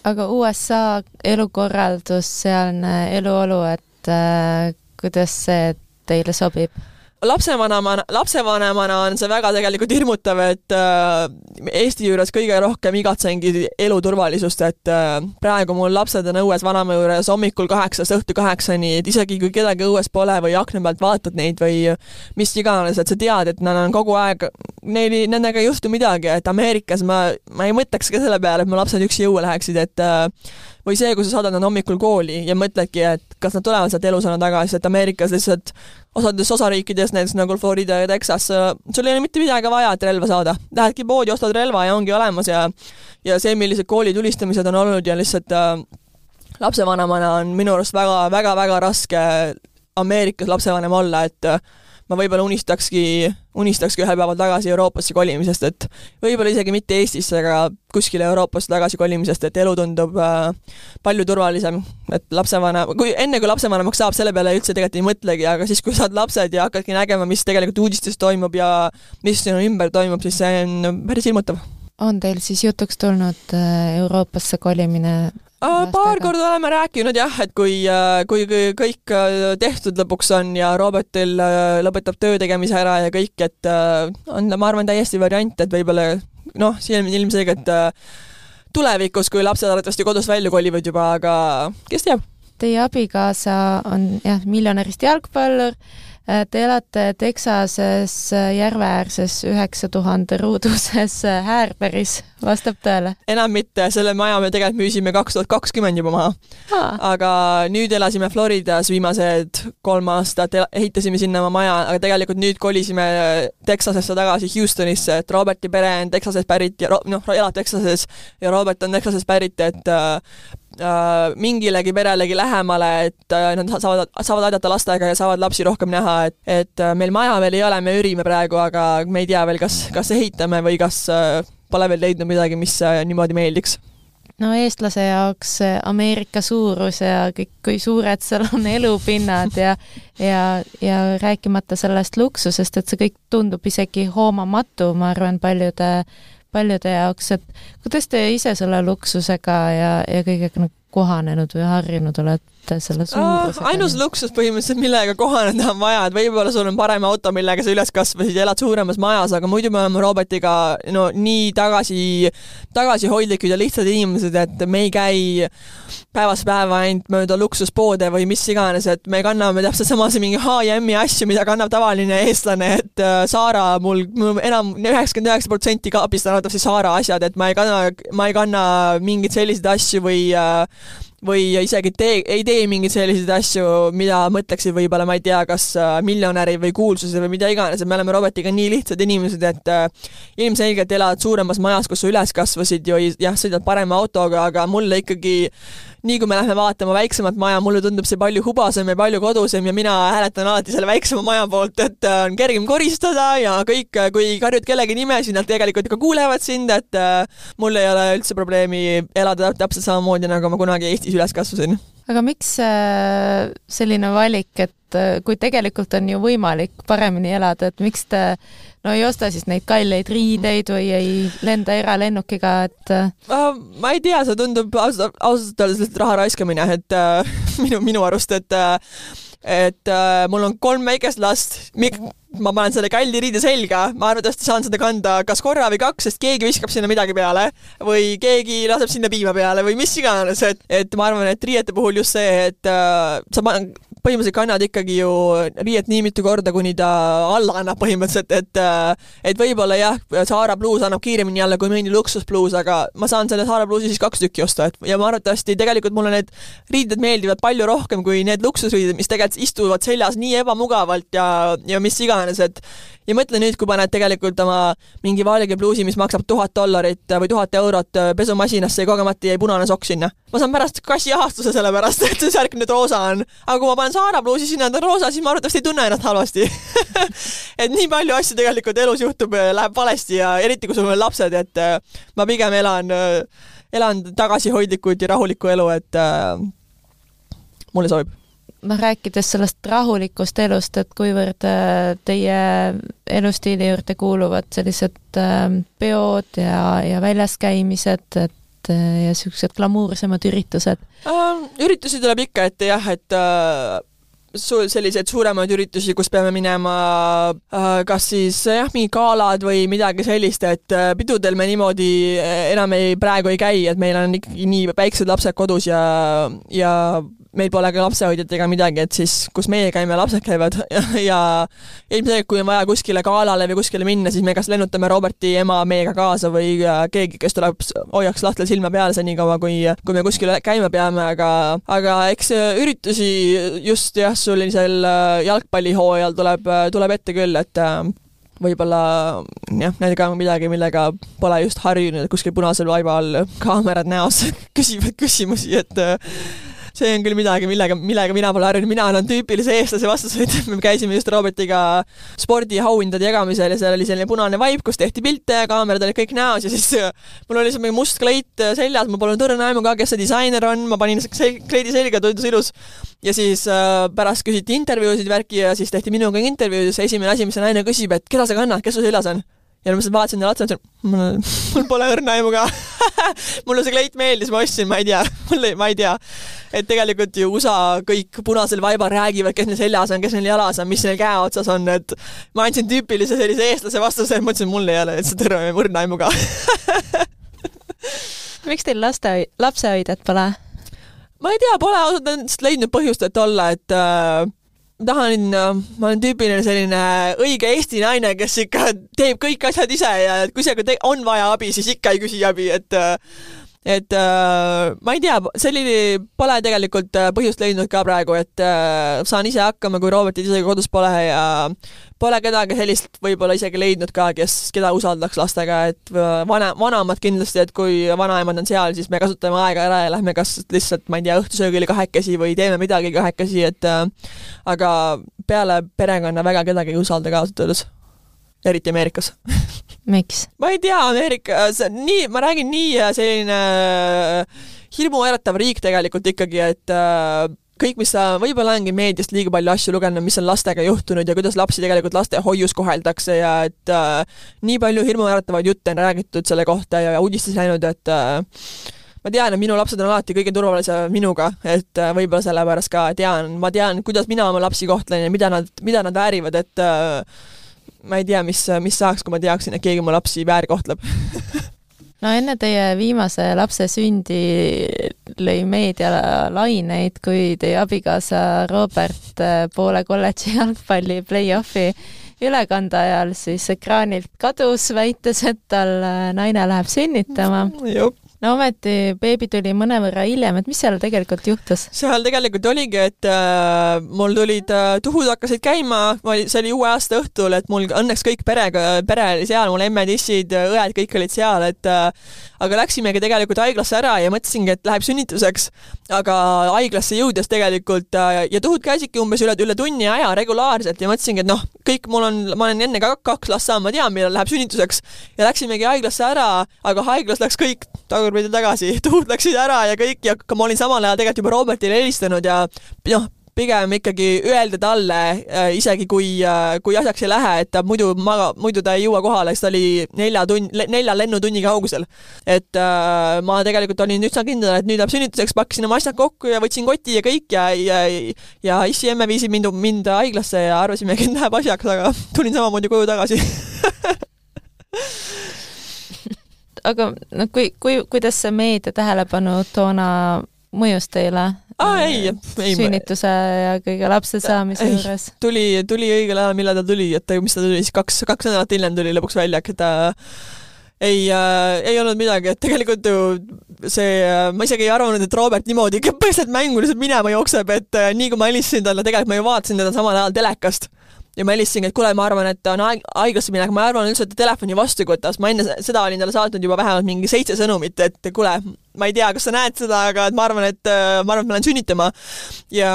aga USA elukorraldus, sealne eluolu, et äh, kuidas see teile sobib? Lapsevanemana, lapsevanemana on see väga tegelikult hirmutav, et äh, Eesti juures kõige rohkem igatsengi elu turvalisust, et äh, praegu mul lapsed on õues vanaema juures hommikul kaheksast õhtu kaheksani, et isegi kui kedagi õues pole või akna pealt vaatad neid või mis iganes, et sa tead, et nad on kogu aeg, neil, nendega ei juhtu midagi, et Ameerikas ma, ma ei mõtleks ka selle peale, et mu lapsed üksi õue läheksid, et äh, või see, kui sa saadad nad hommikul kooli ja mõtledki, et kas nad tulevad sealt elusana tagasi, et Ameerikas lihtsalt osades osariikides, näiteks nagu Florida ja Texas, sul ei ole mitte midagi vaja, et relva saada. Lähedki poodi, ostad relva ja ongi olemas ja ja see, millised koolitulistamised on olnud ja lihtsalt äh, lapsevanemana on minu arust väga, väga, väga raske Ameerikas lapsevanem olla, et äh, ma võib-olla unistakski, unistakski ühel päeval tagasi Euroopasse kolimisest, et võib-olla isegi mitte Eestisse, aga kuskile Euroopasse tagasi kolimisest, et elu tundub äh, palju turvalisem, et lapsevanem, kui enne, kui lapsevanemaks saab, selle peale üldse tegelikult ei mõtlegi, aga siis, kui saad lapsed ja hakkadki nägema, mis tegelikult uudistes toimub ja mis sinu ümber toimub, siis see on päris hirmutav. on teil siis jutuks tulnud äh, Euroopasse kolimine paar korda oleme rääkinud jah, et kui, äh, kui kõik äh, tehtud lõpuks on ja Robertil lõpetab töö tegemise ära ja kõik, et on, ma arvan, täiesti variant, et võib-olla noh, siin ilmselgelt tulevikus, kui lapsed arvatavasti kodust välja kolivad juba, aga kes teab. Teie abikaasa on jah, miljonärist jalgpallur Äh, te elate Texases äh, järveäärses üheksa tuhande ruuduses äh, Häärberis, vastab tõele? enam mitte, selle maja me tegelikult müüsime kaks tuhat kakskümmend juba maha. aga nüüd elasime Floridas viimased kolm aastat, ehitasime sinna oma maja, aga tegelikult nüüd kolisime Texasesse tagasi Houstonisse, et Roberti pere on Texasest pärit ja noh, elab Texases ja Robert on Texasest pärit, et Äh, mingilegi perelegi lähemale, et äh, nad saavad, saavad aidata lastega ja saavad lapsi rohkem näha, et, et äh, meil maja veel ei ole, me ürime praegu, aga me ei tea veel, kas, kas ehitame või kas pole veel leidnud midagi, mis niimoodi meeldiks. No eestlase jaoks Ameerika suurus ja kõik, kui suured seal on elupinnad ja ja, ja rääkimata sellest luksusest, et see kõik tundub isegi hoomamatu, ma arvan, paljude paljude jaoks, et kuidas te ise selle luksusega ja, ja kõigega nagu kohanenud või harjunud olete? Mitte selle suurusega? ainus luksus põhimõtteliselt, millega kohaneda on vaja, et võib-olla sul on parem auto, millega sa üles kasvasid ja elad suuremas majas, aga muidu me oleme Robertiga no nii tagasi, tagasihoidlikud ja lihtsad inimesed, et me ei käi päevast päeva ainult mööda luksuspoode või mis iganes, et me kanname täpselt samas mingi H&M-i asju, mida kannab tavaline eestlane, et äh, Saara mul, mul enam üheksakümmend üheksa protsenti kaabist on arvatavasti Saara asjad, et ma ei kanna, ma ei kanna mingeid selliseid asju või äh, või isegi tee, ei tee mingeid selliseid asju, mida mõtleksid võib-olla, ma ei tea, kas äh, miljonärid või kuulsused või mida iganes, et me oleme Robertiga nii lihtsad inimesed, et äh, ilmselgelt elad suuremas majas, kus sa üles kasvasid ju jah, sõidad parema autoga, aga mulle ikkagi nii kui me lähme vaatama väiksemat maja, mulle tundub see palju hubasem ja palju kodusem ja mina hääletan alati selle väiksema maja poolt, et äh, on kergem koristada ja kõik, äh, kui karjud kellegi nime, siis nad tegelikult ka kuulevad sind, et äh, mul ei ole üldse probleemi elada täpselt samamoodi, nagu ma kunagi Eestis üles kasvasin aga miks selline valik, et kui tegelikult on ju võimalik paremini elada, et miks te no ei osta siis neid kalleid riideid või ei lenda eralennukiga, et uh,? ma ei tea, see tundub ausalt, ausalt öeldes lihtsalt raha raiskamine, et uh, minu, minu arust, et uh, et äh, mul on kolm väikest last, ma panen selle kalli riide selga, ma arvatavasti saan seda kanda kas korra või kaks, sest keegi viskab sinna midagi peale või keegi laseb sinna piima peale või mis iganes, et, et ma arvan, et riiete puhul just see, et äh, sa põhimõtteliselt kannad ikkagi ju riiet nii mitu korda, kuni ta alla annab põhimõtteliselt, et äh, et võib-olla jah, Saara bluus annab kiiremini alla kui mõni luksuspluus, aga ma saan selle Saara bluusi siis kaks tükki osta, et ja ma arvatavasti tegelikult mulle need riided meeldivad palju rohkem kui need luksusriided, mis tegelikult istuvad seljas nii ebamugavalt ja, ja mis iganes, et ja mõtle nüüd, kui paned tegelikult oma mingi valge pluusi, mis maksab tuhat dollarit või tuhat eurot pesumasinasse ja kogemata jäi punane sokk sinna. ma saan pärast kassiahastuse selle pärast, et see särk nüüd roosa on. aga kui ma panen Saara pluusi sinna, ta on roosa, siis ma arvatavasti ei tunne ennast halvasti et nii palju asju tegelikult elus juhtub, läheb valesti ja eriti, kui sul on lapsed, et äh, ma pigem elan, äh, elan tagasihoidlikut ja rahulikku elu, et äh, mulle sobib noh, rääkides sellest rahulikust elust, et kuivõrd äh, teie elustiili juurde kuuluvad sellised äh, peod ja, ja väljas käimised, et äh, ja niisugused glamuursemad üritused uh,? üritusi tuleb ikka ette jah, et uh su-, selliseid suuremaid üritusi, kus peame minema äh, kas siis jah, mingi galad või midagi sellist, et äh, pidudel me niimoodi enam ei, praegu ei käi, et meil on ikkagi nii väiksed lapsed kodus ja, ja meil pole ka lapsehoidjat ega midagi, et siis kus meie käime, lapsed käivad ja, ja ilmselgelt, kui on vaja kuskile galale või kuskile minna, siis me kas lennutame Roberti ema meiega kaasa või keegi, kes tuleb, hoiaks lahtel silma peal senikaua, kui, kui me kuskile käima peame, aga, aga eks üritusi just jah, sellisel äh, jalgpallihooajal tuleb, tuleb ette küll, et äh, võib-olla jah, need ka midagi, millega pole just harjunud, kuskil punasel vaiba all kaamerad näos küsivad küsimusi, et äh, see on küll midagi, millega, millega mina pole harjunud, mina annan tüüpilise eestlase vastuse, et me käisime just Robertiga spordiauhindade jagamisel ja seal oli selline punane vaip, kus tehti pilte ja kaamerad olid kõik näos ja siis äh, mul oli seal mingi must kleit äh, seljas, ma polnud õrna aimu ka, kes see disainer on, ma panin sel kleidi selga, tundus ilus. ja siis äh, pärast küsiti intervjuusid, värki ja siis tehti minuga intervjuu ja siis esimene asi, mis see naine küsib, et keda sa kannad, kes su seljas on ja ma lihtsalt vaatasin talle otsa, ütlesin, mul, pole õrna aimu ka mulle see kleit meeldis, ma ostsin, ma ei tea, mul ei, ma ei tea. et tegelikult ju USA kõik punasel vaibal räägivad, kes neil seljas on, kes neil jalas on, mis neil käe otsas on, et ma andsin tüüpilise sellise eestlase vastuse, ütlesin, mul ei ole lihtsalt õrna aimu ka miks teil laste, lapsehoidjat pole? ma ei tea, pole ausalt öeldes leidnud põhjust, et olla, et äh, tahan, ma olen tüüpiline selline õige Eesti naine, kes ikka teeb kõik asjad ise ja kui isegi on vaja abi, siis ikka ei küsi abi, et et äh, ma ei tea, selline pole tegelikult äh, põhjust leidnud ka praegu, et äh, saan ise hakkama, kui Robertit isegi kodus pole ja pole kedagi sellist võib-olla isegi leidnud ka, kes, keda usaldaks lastega, et äh, vana, vanemad kindlasti, et kui vanaemad on seal, siis me kasutame aega ära ja lähme kas lihtsalt, ma ei tea, õhtusöögile kahekesi või teeme midagi kahekesi, et äh, aga peale perekonna väga kedagi ei usalda ka ausalt öeldes eriti Ameerikas miks? ma ei tea, Ameerika, see on nii, ma räägin nii äh, selline äh, hirmuäratav riik tegelikult ikkagi, et äh, kõik, mis sa võib-olla olengi meediast liiga palju asju lugenud, mis on lastega juhtunud ja kuidas lapsi tegelikult lastehoius koheldakse ja et äh, nii palju hirmuäratavaid jutte on räägitud selle kohta ja uudistes läinud, et äh, ma tean, et minu lapsed on alati kõige turvalisem minuga, et äh, võib-olla sellepärast ka tean, ma tean, kuidas mina oma lapsi kohtlen ja mida nad, mida nad väärivad, et äh, ma ei tea, mis, mis saaks, kui ma teaksin, et keegi mu lapsi väärkohtleb. No enne teie viimase lapse sündi lõi meedia laineid, kui teie abikaasa Robert äh, poole kolledži jalgpalli play-off'i ülekande ajal siis ekraanilt kadus, väites, et tal äh, naine läheb sünnitama no ometi beebi tuli mõnevõrra hiljem, et mis seal tegelikult juhtus? seal tegelikult oligi, et äh, mul tulid äh,, tuhud hakkasid käima, ma oli, see oli uue aasta õhtul, et mul õnneks kõik perega, pere oli seal, mul emmed, issid, õed, kõik olid seal, et äh, aga läksimegi tegelikult haiglasse ära ja mõtlesingi, et läheb sünnituseks, aga haiglasse jõudes tegelikult äh, ja tuhud käisidki umbes üle, üle tunni aja regulaarselt ja mõtlesingi, et noh, kõik mul on, ma olen enne ka kaks last saanud, ma tean, millal läheb sünnituseks. Ja läksimegi haiglasse ära, aga haiglas läks kõik tagurpidi tagasi, tuhud läksid ära ja kõik ja ma olin samal ajal tegelikult juba Robertile helistanud ja noh, pigem ikkagi öelda talle äh,, isegi kui äh,, kui asjaks ei lähe, et ta muidu maga-, muidu ta ei jõua kohale, sest ta oli nelja tund, nelja lennutunni kaugusel. et äh, ma tegelikult olin üsna kindel, et nüüd läheb sünnituseks, pakkisin oma asjad kokku ja võtsin koti ja kõik ja, ja ja issi-emme viisid mind, mind haiglasse ja arvasimegi, et läheb asjaks, aga tulin samamoodi koju tagasi aga no kui, kui, kuidas see meedia tähelepanu toona mõjus teile? aa, ei, ei. sünnituse ja kõige lapse saamise ei, juures? tuli, tuli õigel ajal, millal ta tuli, et mis ta tuli siis kaks, kaks nädalat hiljem tuli lõpuks välja, et ta ei äh,, ei olnud midagi, et tegelikult ju see äh,, ma isegi ei arvanud, et Robert niimoodi põhiliselt mängu lihtsalt minema jookseb, et äh, nii kui ma helistasin talle, tegelikult ma ju vaatasin teda samal ajal telekast ja ma helistasingi, et kuule, ma arvan, et on aeg, haiglasse minek, ma ei arvanud üldse, et ta telefoni vastu ei võta, sest ma enne seda olin talle saatnud juba vähemalt mingi seitse sõnumit, et kuule, ma ei tea, kas sa näed seda, aga et ma arvan, et ma arvan, et ma lähen sünnitama. ja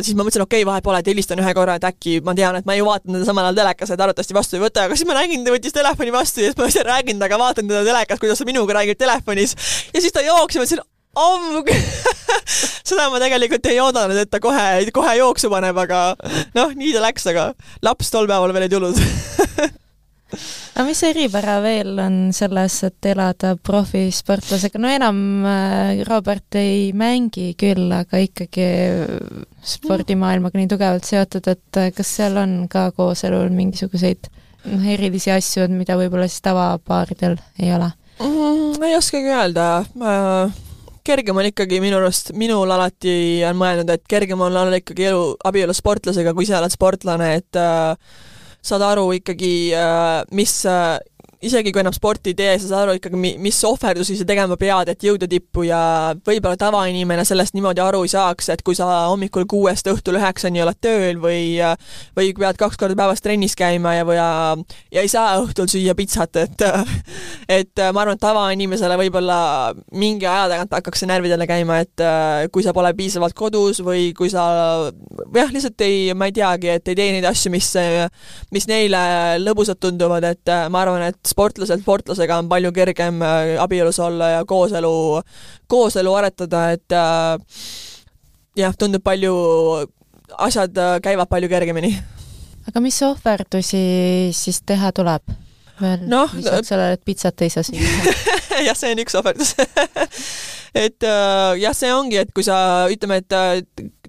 siis ma mõtlesin, okei okay,, vahet pole, et helistan ühe korra, et äkki ma tean, et ma ju vaatan teda samal ajal telekas, et arvatavasti vastu ei võta, aga siis ma nägin, ta võttis telefoni vastu ja siis ma ise räägin temaga, vaatan teda telekas, kuidas ta minuga räägib telefonis. Ja siis ta jooksis, ma ütlesin, ammugi seda ma tegelikult ei oodanud, et ta kohe, kohe jooksu paneb, aga noh, nii ta läks, aga laps tol päeval veel ei tulnud. Aga mis eripära veel on selles, et elada profisportlasega, no enam äh, Robert ei mängi küll, aga ikkagi spordimaailmaga nii tugevalt seotud, et äh, kas seal on ka kooselul mingisuguseid noh, erilisi asju, mida võib-olla siis tavapaaridel ei ole? Mm,? ei oskagi öelda. Äh kergem on ikkagi minu arust, minul alati on mõelnud, et kergem on olla ikkagi elu abielus sportlasega, kui sa oled sportlane, et äh, saad aru ikkagi äh,, mis äh, isegi kui enam sporti ei tee, sa saad aru ikkagi, mis ohverdusi sa tegema pead, et jõuda tippu ja võib-olla tavainimene sellest niimoodi aru ei saaks, et kui sa hommikul kuuest õhtul üheksani oled tööl või või pead kaks korda päevas trennis käima ja, või ja, ja ei saa õhtul süüa pitsat, et et ma arvan, et tavainimesele võib-olla mingi aja tagant hakkaks see närvidele käima, et kui sa pole piisavalt kodus või kui sa jah, lihtsalt ei, ma ei teagi, et ei tee neid asju, mis, mis neile lõbusad tunduvad, et ma arvan, et sportlasel sportlasega on palju kergem äh, abielus olla ja kooselu, kooselu aretada, et äh, jah, tundub palju, asjad äh, käivad palju kergemini. aga mis ohverdusi siis teha tuleb? veel no, lisaks sellele, et pitsat ei saa süüa jah, see on üks ohverdus et äh, jah, see ongi, et kui sa ütleme, et äh,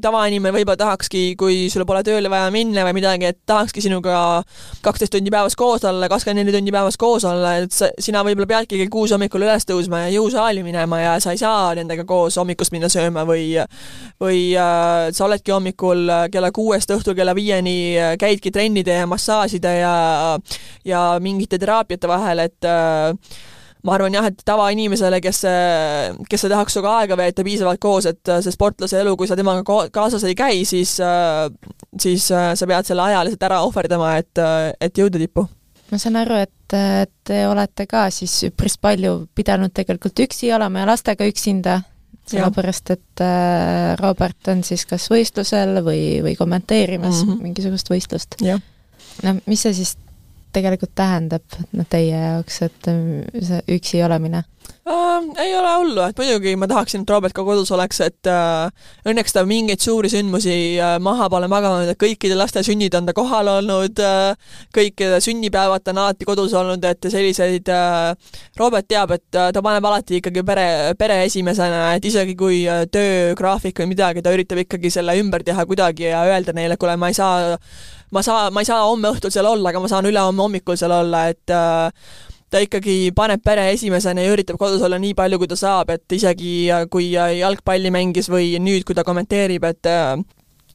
tavainimene võib-olla tahakski, kui sul pole tööle vaja minna või midagi, et tahakski sinuga kaksteist tundi päevas koos olla, kakskümmend neli tundi päevas koos olla, et sa, sina võib-olla peadki kell kuus hommikul üles tõusma ja jõusaali minema ja sa ei saa nendega koos hommikust minna sööma või või äh, sa oledki hommikul kella kuuest õhtul kella viieni, äh, käidki trennide ja massaažide ja ja mingite teraapiate vahel, et äh, ma arvan jah, et tavainimesele, kes, kes ei tahaks sinuga aega veeta piisavalt koos, et see sportlase elu, kui sa temaga kaasas ei käi, siis, siis sa pead selle aja lihtsalt ära ohverdama, et, et jõuda tippu ma saan aru, et te olete ka siis üpris palju pidanud tegelikult üksi olema ja lastega üksinda, sellepärast et äh, Robert on siis kas võistlusel või, või kommenteerimas mm -hmm. mingisugust võistlust. no mis see siis tegelikult tähendab noh, teie jaoks, et äh, see üksi olemine äh,? ei ole hullu, et muidugi ma tahaksin, et Robert ka kodus oleks, et äh, õnneks ta mingeid suuri sündmusi äh, maha pole maganud, et kõikide laste sünnid on ta kohal olnud äh,, kõikide sünnipäevad ta on alati kodus olnud, et selliseid äh, Robert teab, et äh, ta paneb alati ikkagi pere, pere esimesena, et isegi kui äh, töögraafik või midagi, ta üritab ikkagi selle ümber teha kuidagi ja öelda neile, kuule, ma ei saa ma saa, ma ei saa homme õhtul seal olla, aga ma saan ülehomme hommikul seal olla, et äh, ta ikkagi paneb pere esimesena ja üritab kodus olla nii palju, kui ta saab, et isegi kui jalgpalli mängis või nüüd, kui ta kommenteerib, et äh,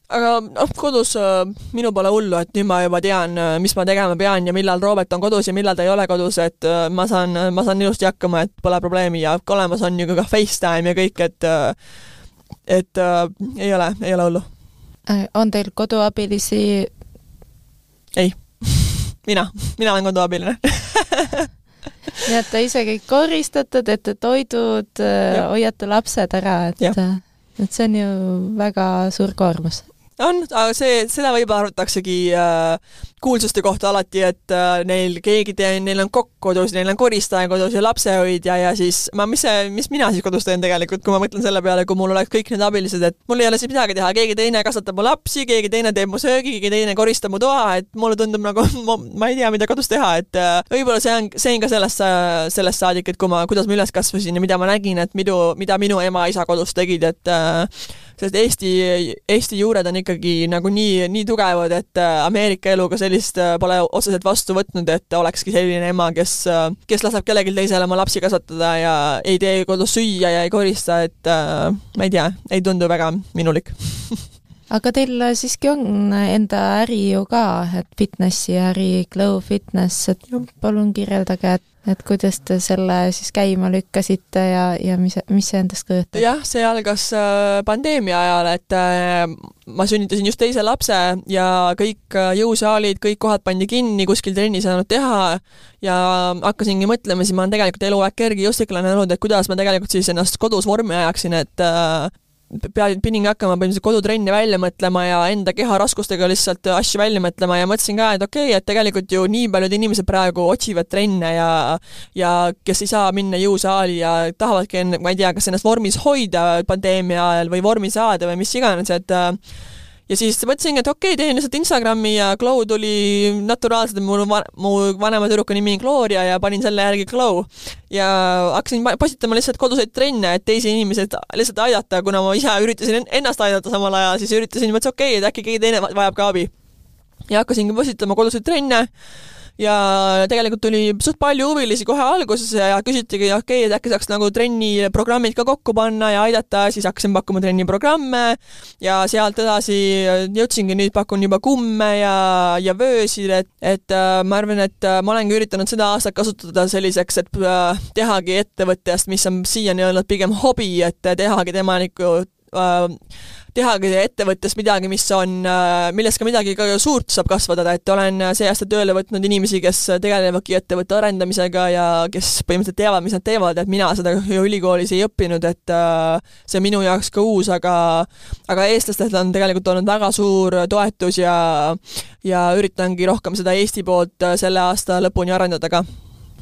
aga noh, kodus äh, minu pole hullu, et nüüd ma juba tean, äh, mis ma tegema pean ja millal Robert on kodus ja millal ta ei ole kodus, et ma saan, ma saan ilusti hakkama, et pole probleemi ja olemas on ju ka FaceTime ja kõik, et et äh, ei ole, ei ole hullu. on teil koduabilisi? Ei. Mina, mina olen koduabiline nii et te ise kõik koristate, teete toidud, äh, hoiate lapsed ära, et, äh, et see on ju väga suur koormus. On, aga see, seda võib-olla arvataksegi äh, kuulsuste kohta alati, et äh, neil keegi teen, neil on kokk kodus, neil on koristaja kodus ja lapsehoidja ja siis ma, mis see, mis mina siis kodus teen tegelikult, kui ma mõtlen selle peale, kui mul oleks kõik need abilised, et mul ei ole siis midagi teha, keegi teine kasvatab mu lapsi, keegi teine teeb mu söögi, keegi teine koristab mu toa, et mulle tundub nagu ma, ei tea, mida kodus teha, et äh, võib-olla see on, see on ka sellest, sellest saadik, et kui ma, kuidas ma üles kasvasin ja mida ma nägin, et midu, mida minu ema-isa kodus tegid, et äh, sest Eesti, Eesti juured on ikkagi nagu nii, nii tugevad, et äh, Ameerika eluga sellist äh, pole otseselt vastu võtnud, et olekski selline ema, kes, äh, kes laseb kellelgi teisele oma lapsi kasvatada ja ei tee kodus süüa ja ei korista, et ma ei tea, ei tundu väga minulik aga teil siiski on enda äri ju ka, et fitnessi äri, Glow Fitness, et palun kirjeldage, et et kuidas te selle siis käima lükkasite ja, ja mis, mis see endast kujutab? jah, see algas äh, pandeemia ajal, et äh, ma sünnitasin just teise lapse ja kõik äh, jõusaalid, kõik kohad pandi kinni, kuskil trenni ei saanud teha ja hakkasingi mõtlema, siis ma olen tegelikult eluaeg kergejõustiklane olnud, et kuidas ma tegelikult siis ennast kodus vormi ajaksin, et pea, pidingi hakkama põhimõtteliselt kodutrenne välja mõtlema ja enda keha raskustega lihtsalt asju välja mõtlema ja mõtlesin ka, et okei okay,, et tegelikult ju nii paljud inimesed praegu otsivad trenne ja ja kes ei saa minna jõusaali ja tahavadki, ma ei tea, kas ennast vormis hoida pandeemia ajal või vormi saada või mis iganes, et ja siis mõtlesingi, et okei okay,, teen lihtsalt Instagrami ja Glow tuli naturaalselt, mul va-, mu vanema tüdruku nimi on Gloria ja panin selle järgi Glow. ja hakkasin postitama lihtsalt koduseid trenne, et teisi inimesi lihtsalt aidata, kuna ma ise üritasin ennast aidata samal ajal, siis üritasin, mõtlesin okei okay,, et äkki keegi teine vajab ka abi. ja hakkasingi postitama koduseid trenne ja tegelikult tuli suht palju huvilisi kohe alguses ja küsitigi, okei okay,, et äkki saaks nagu trenniprogrammid ka kokku panna ja aidata, siis hakkasin pakkuma trenniprogramme ja sealt edasi jõudsingi, nüüd pakun juba kumme ja, ja vöösid, et, et äh, ma arvan, et äh, ma olengi üritanud seda aastat kasutada selliseks, et äh, tehagi ettevõttest, mis on siiani olnud pigem hobi, et tehagi tema äh, tehagi ettevõttes midagi, mis on, äh, millest ka midagi ka suurt saab kasvada, et olen see aasta tööle võtnud inimesi, kes tegelevadki ettevõtte arendamisega ja kes põhimõtteliselt teavad, mis nad teevad, et mina seda ju ülikoolis ei õppinud, et äh, see on minu jaoks ka uus, aga aga eestlastelt on tegelikult olnud väga suur toetus ja ja üritangi rohkem seda Eesti poolt selle aasta lõpuni arendada ka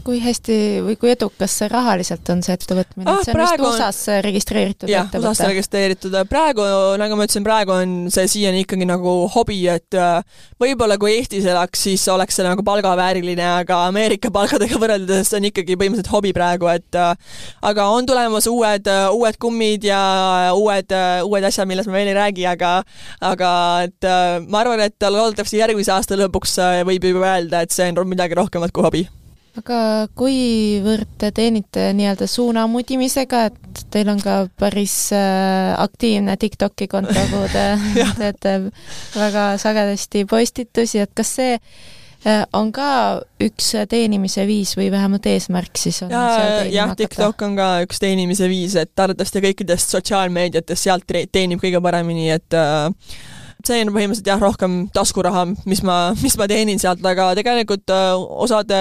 kui hästi või kui edukas see rahaliselt on, see ettevõtmine ah,? see on vist USA-s registreeritud jah? USA-s registreeritud. praegu, nagu ma ütlesin, praegu on see siiani ikkagi nagu hobi, et äh, võib-olla kui Eestis elaks, siis oleks see nagu palgavääriline, aga Ameerika palkadega võrreldes on ikkagi põhimõtteliselt hobi praegu, et äh, aga on tulemas uued, äh, uued kummid ja uued, uued asjad, millest ma veel ei räägi, aga aga et ma arvan, et loodetavasti järgmise aasta lõpuks võib juba öelda, et see on midagi rohkemat kui hobi aga kuivõrd te teenite nii-öelda suunamudimisega, et teil on ka päris äh, aktiivne TikToki konto, kuhu te teete väga sagedasti postitusi, et kas see äh, on ka üks teenimise viis või vähemalt eesmärk siis on ja, jah, TikTok on ka üks teenimise viis, et arvatavasti kõikidest sotsiaalmeediatest sealt teenib kõige paremini, et äh, see on põhimõtteliselt jah, rohkem taskuraha, mis ma, mis ma teenin sealt, aga tegelikult äh, osade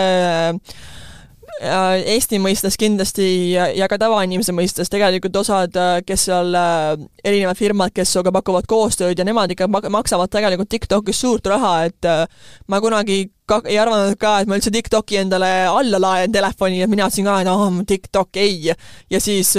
äh, Eesti mõistes kindlasti ja, ka tavainimese mõistes tegelikult osad, äh, kes seal erinevad firmad, kes sinuga pakuvad koostööd ja nemad ikka maksavad tegelikult TikTokis suurt raha, et ma kunagi ka, ei arvanud ka, et ma üldse TikToki endale alla laen telefoni, et mina ütlesin ka, et oh, TikTok ei. ja siis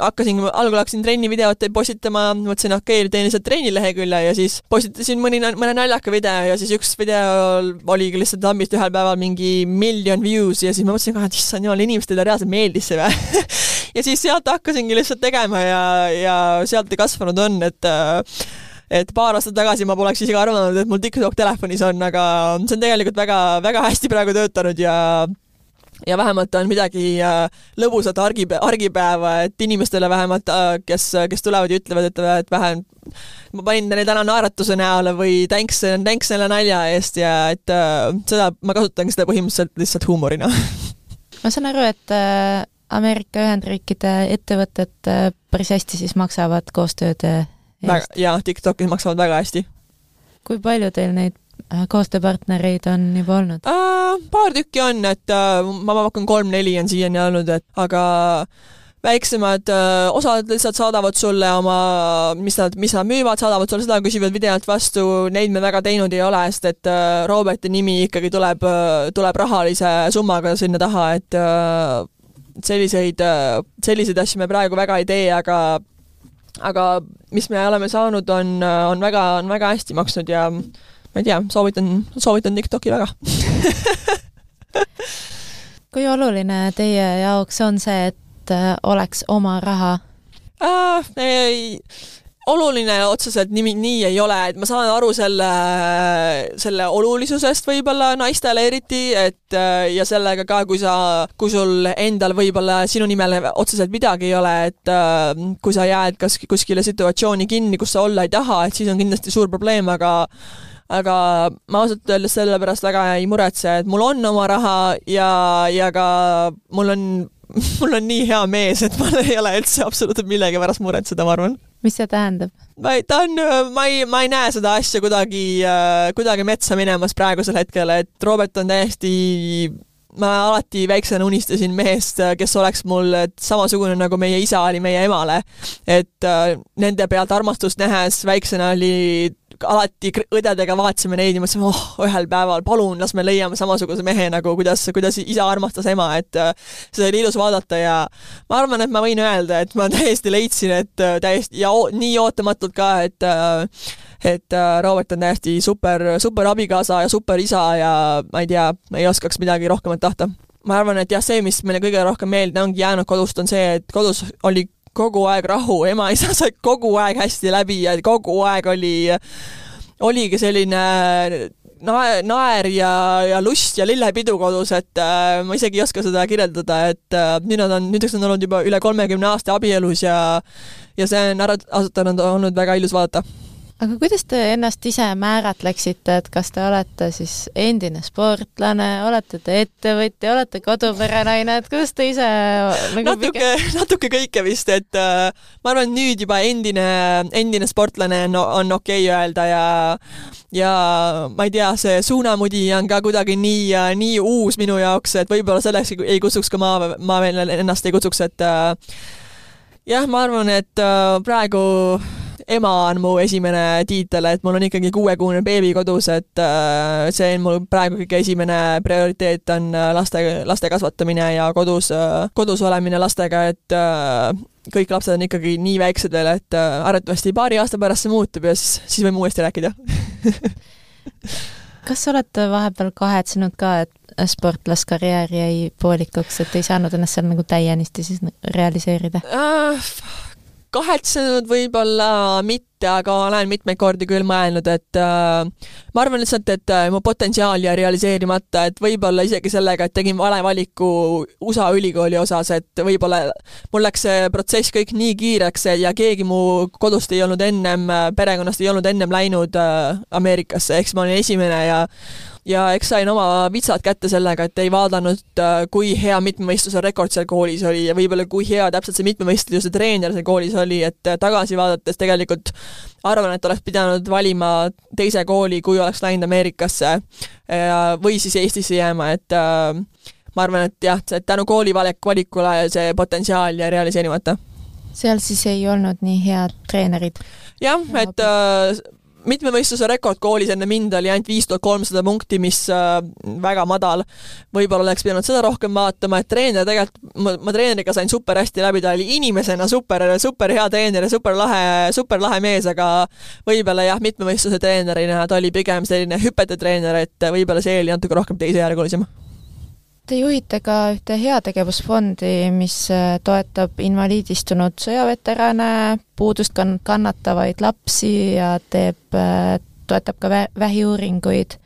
hakkasin, algul hakkasin trennivideot postitama, mõtlesin, okei okay,, teen lihtsalt trennilehekülje ja siis postitasin mõni, mõne naljaka video ja siis üks video oligi lihtsalt lambist ühel päeval mingi miljon views ja siis ma mõtlesin ka, et issand jumal, inimestele reaalselt meeldis see või ja siis sealt hakkasingi lihtsalt tegema ja, ja sealt kasvanud on, et äh, et paar aastat tagasi ma poleks isegi arvanud, et mul TikTok telefonis on, aga see on tegelikult väga, väga hästi praegu töötanud ja ja vähemalt on midagi äh, lõbusat argipäeva, argipäeva, et inimestele vähemalt, äh, kes, kes tulevad ja ütlevad, et, et vähe ma panin neile täna naeratuse näole või thanks, thanks selle nalja eest ja et äh, seda, ma kasutangi seda põhimõtteliselt lihtsalt huumorina ma saan aru, et Ameerika Ühendriikide ettevõtted päris hästi siis maksavad koostööd jaa, TikTokis maksavad väga hästi. kui palju teil neid äh, koostööpartnereid on juba olnud äh,? paar tükki on, et äh, ma pakun kolm-neli on siiani olnud, et aga väiksemad äh, osad lihtsalt saadavad sulle oma, mis nad, mis nad müüvad, saadavad sulle seda, küsivad videot vastu, neid me väga teinud ei ole, sest et äh, Roberti nimi ikkagi tuleb, tuleb rahalise summaga sinna taha, et selliseid, selliseid asju me praegu väga ei tee, aga aga mis me oleme saanud, on, on väga, on väga hästi maksnud ja ma ei tea, soovitan, soovitan TikToki väga kui oluline teie jaoks on see, et äh, oleks oma raha äh,? ei, oluline otseselt nimi nii ei ole, et ma saan aru selle, selle olulisusest võib-olla naistele eriti, et ja sellega ka, kui sa, kui sul endal võib-olla sinu nimel otseselt midagi ei ole, et kui sa jääd kas kuskile situatsiooni kinni, kus sa olla ei taha, et siis on kindlasti suur probleem, aga aga ma ausalt öeldes selle pärast väga ei muretse, et mul on oma raha ja, ja ka mul on, mul on nii hea mees, et mul ei ole üldse absoluutselt millegi pärast muretseda, ma arvan. Mis see tähendab? ma ei, ta on, ma ei, ma ei näe seda asja kuidagi, kuidagi metsa minemas praegusel hetkel, et Robert on täiesti ma alati väiksena unistasin mehest, kes oleks mul samasugune, nagu meie isa oli meie emale. et äh, nende pealt armastust nähes väiksena oli alati õdedega vaatasime neid ja mõtlesime, oh, ühel päeval palun, las me leiame samasuguse mehe nagu kuidas, kuidas isa armastas ema, et äh, seda oli ilus vaadata ja ma arvan, et ma võin öelda, et ma täiesti leidsin, et äh, täiesti ja nii ootamatult ka, et äh, et Robert on täiesti super, super abikaasa ja super isa ja ma ei tea, ei oskaks midagi rohkemat tahta. Ma arvan, et jah, see, mis meile kõige rohkem meelde ongi jäänud kodust, on see, et kodus oli kogu aeg rahu, ema-isa said kogu aeg hästi läbi ja kogu aeg oli, oligi selline naer, naer ja, ja lust ja lillepidu kodus, et äh, ma isegi ei oska seda kirjeldada, et äh, nüüd nad on, nüüdseks on olnud juba üle kolmekümne aasta abielus ja ja see on ära, ausalt öeldes olnud väga ilus vaadata aga kuidas te ennast ise määratleksite, et kas te olete siis endine sportlane, olete te ettevõtja, olete koduperenaine, et kuidas te ise nagu natuke pigem..., natuke kõike vist, et äh, ma arvan, nüüd juba endine, endine sportlane on, on okei okay öelda ja ja ma ei tea, see suunamudi on ka kuidagi nii, nii uus minu jaoks, et võib-olla selleks ei kutsuks ka ma, ma veel ennast ei kutsuks, et äh, jah, ma arvan, et äh, praegu ema on mu esimene tiitel, et mul on ikkagi kuuekuune beebi kodus, et äh, see on mul praegu kõige esimene prioriteet on äh, laste, laste kasvatamine ja kodus, äh, kodus olemine lastega, et kõik lapsed on ikkagi nii väiksed veel, et arvatavasti paari aasta pärast see muutub ja siis, siis võime uuesti rääkida kas olete vahepeal kahetsenud ka, et sportlaskarjäär jäi poolikuks, et ei saanud ennast seal nagu täienisti siis realiseerida uh,? Kahetsenud võib-olla mitte, aga olen mitmeid kordi küll mõelnud, et äh, ma arvan lihtsalt, et äh, mu potentsiaal jäi realiseerimata, et võib-olla isegi sellega, et tegin vale valiku USA ülikooli osas, et võib-olla mul läks see protsess kõik nii kiireks ja keegi mu kodust ei olnud ennem, perekonnast ei olnud ennem läinud äh, Ameerikasse, ehk siis ma olin esimene ja ja eks sain oma vitsad kätte sellega, et ei vaadanud, äh, kui hea mitmemõistluse rekord seal koolis oli ja võib-olla kui hea täpselt see mitmemõistluse treener seal koolis oli, et äh, tagasi vaadates tegelikult arvan, et oleks pidanud valima teise kooli, kui oleks läinud Ameerikasse või siis Eestisse jääma, et äh, ma arvan, et jah, et tänu kooli valik, valikule see potentsiaal jäi realiseerimata seal siis ei olnud nii head treenerid? jah, et äh, mitmemõistluse rekord koolis enne mind oli ainult viis tuhat kolmsada punkti, mis äh, väga madal. võib-olla oleks pidanud seda rohkem vaatama, et treener tegelikult, ma, treeneriga sain super hästi läbi, ta oli inimesena super, super hea treener ja super lahe, super lahe mees, aga võib-olla jah, mitmemõistluse treenerina ta oli pigem selline hüpete treener, et võib-olla see oli natuke rohkem teisejärgulisem Te juhite ka ühte heategevusfondi, mis äh, toetab invaliidistunud sõjaveterane, puudust kann-, kannatavaid lapsi ja teeb, äh, toetab ka vä-, vähiuuringuid.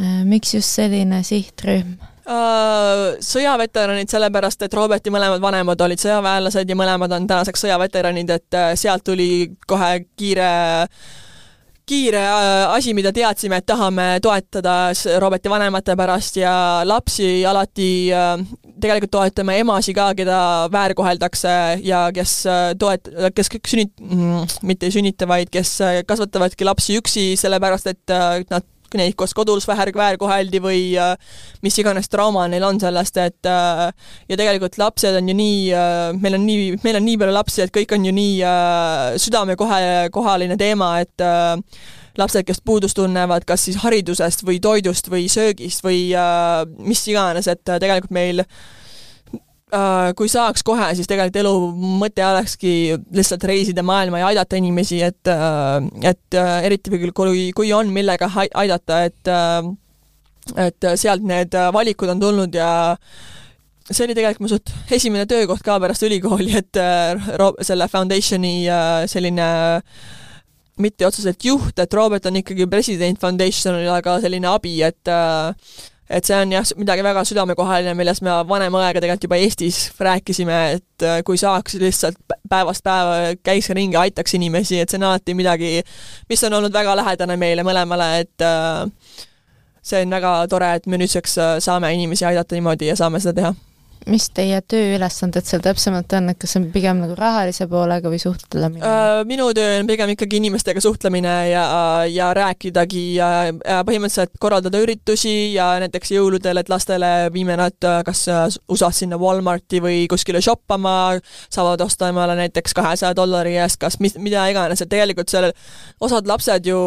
Äh, miks just selline sihtrühm? Sõjaveteranid sellepärast, et Roberti mõlemad vanemad olid sõjaväelased ja mõlemad on tänaseks sõjaveteranid, et sealt tuli kohe kiire kiire äh, asi, mida teadsime, et tahame toetada Roberti vanemate pärast ja lapsi alati äh, tegelikult toetame emasid ka, keda väärkoheldakse ja kes äh, toet-, kes sünnit-, mm, mitte ei sünnita, vaid kes kasvatavadki lapsi üksi, sellepärast et nad neid koos kodus väär, väärkoheldi või äh, mis iganes trauma neil on sellest, et äh, ja tegelikult lapsed on ju nii, meil on nii, meil on nii palju lapsi, et kõik on ju nii südamekohe, kohaline teema, et lapsed, kes puudust tunnevad, kas siis haridusest või toidust või söögist või mis iganes, et tegelikult meil Äh, kui saaks kohe, siis tegelikult elu mõte olekski lihtsalt reisida maailma ja aidata inimesi, et, äh, et äh, eriti kui, kui on millega aidata, et et sealt need valikud on tulnud ja see oli tegelikult mu suht esimene töökoht ka pärast ülikooli, et selle foundation'i selline mitte otseselt juht, et Robert on ikkagi president foundation'il, aga selline abi, et et see on jah, midagi väga südamekohaline, millest me vanema õega tegelikult juba Eestis rääkisime, et äh, kui saaks lihtsalt päevast päeva käiks ringi, aitaks inimesi, et see on alati midagi, mis on olnud väga lähedane meile mõlemale, et äh, see on väga tore, et me nüüdseks äh, saame inimesi aidata niimoodi ja saame seda teha mis teie tööülesanded seal täpsemalt on, et kas see on pigem nagu rahalise poolega või suhtlemine? Äh, minu töö on pigem ikkagi inimestega suhtlemine ja, ja rääkidagi ja, ja põhimõtteliselt korraldada üritusi ja näiteks jõuludel, et lastele viime nad äh, kas äh, USA-s sinna Walmarti või kuskile shoppama, saavad osta emale näiteks kahesaja dollari eest kas mis, mida iganes, et tegelikult seal osad lapsed ju,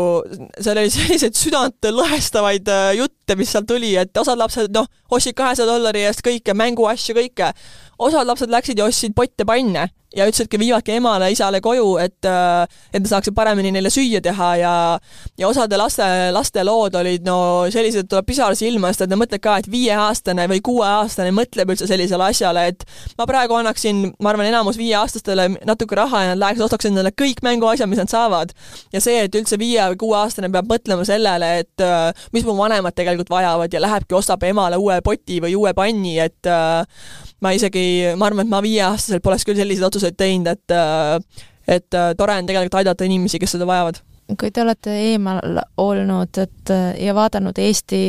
seal oli selliseid südant lõhestavaid jutte, mis seal tuli, et osad lapsed noh, ostsid kahesaja dollari eest kõike, mänguasju, kõike. Osad lapsed läksid ja ostsid potte panne ja ütlesidki, viivadki emale-isale koju, et, äh, et nad saaksid paremini neile süüa teha ja ja osade laste, laste lood olid no sellised, tuleb pisar silma, sest et nad mõtlevad ka, et viieaastane või kuueaastane mõtleb üldse sellisele asjale, et ma praegu annaksin, ma arvan, enamus viieaastastele natuke raha ja nad läheks, ostaks endale kõik mänguasjad, mis nad saavad. ja see, et üldse viie või kuueaastane peab mõtlema sellele, et äh, mis mu vanemad tegelikult vajavad ja lähebki, ostab emale uue poti või uue panni, et äh, ma isegi, ma arvan, et ma viieaastaselt poleks küll selliseid otsuseid teinud, et et tore on tegelikult aidata inimesi, kes seda vajavad kui te olete eemal olnud, et ja vaadanud Eesti,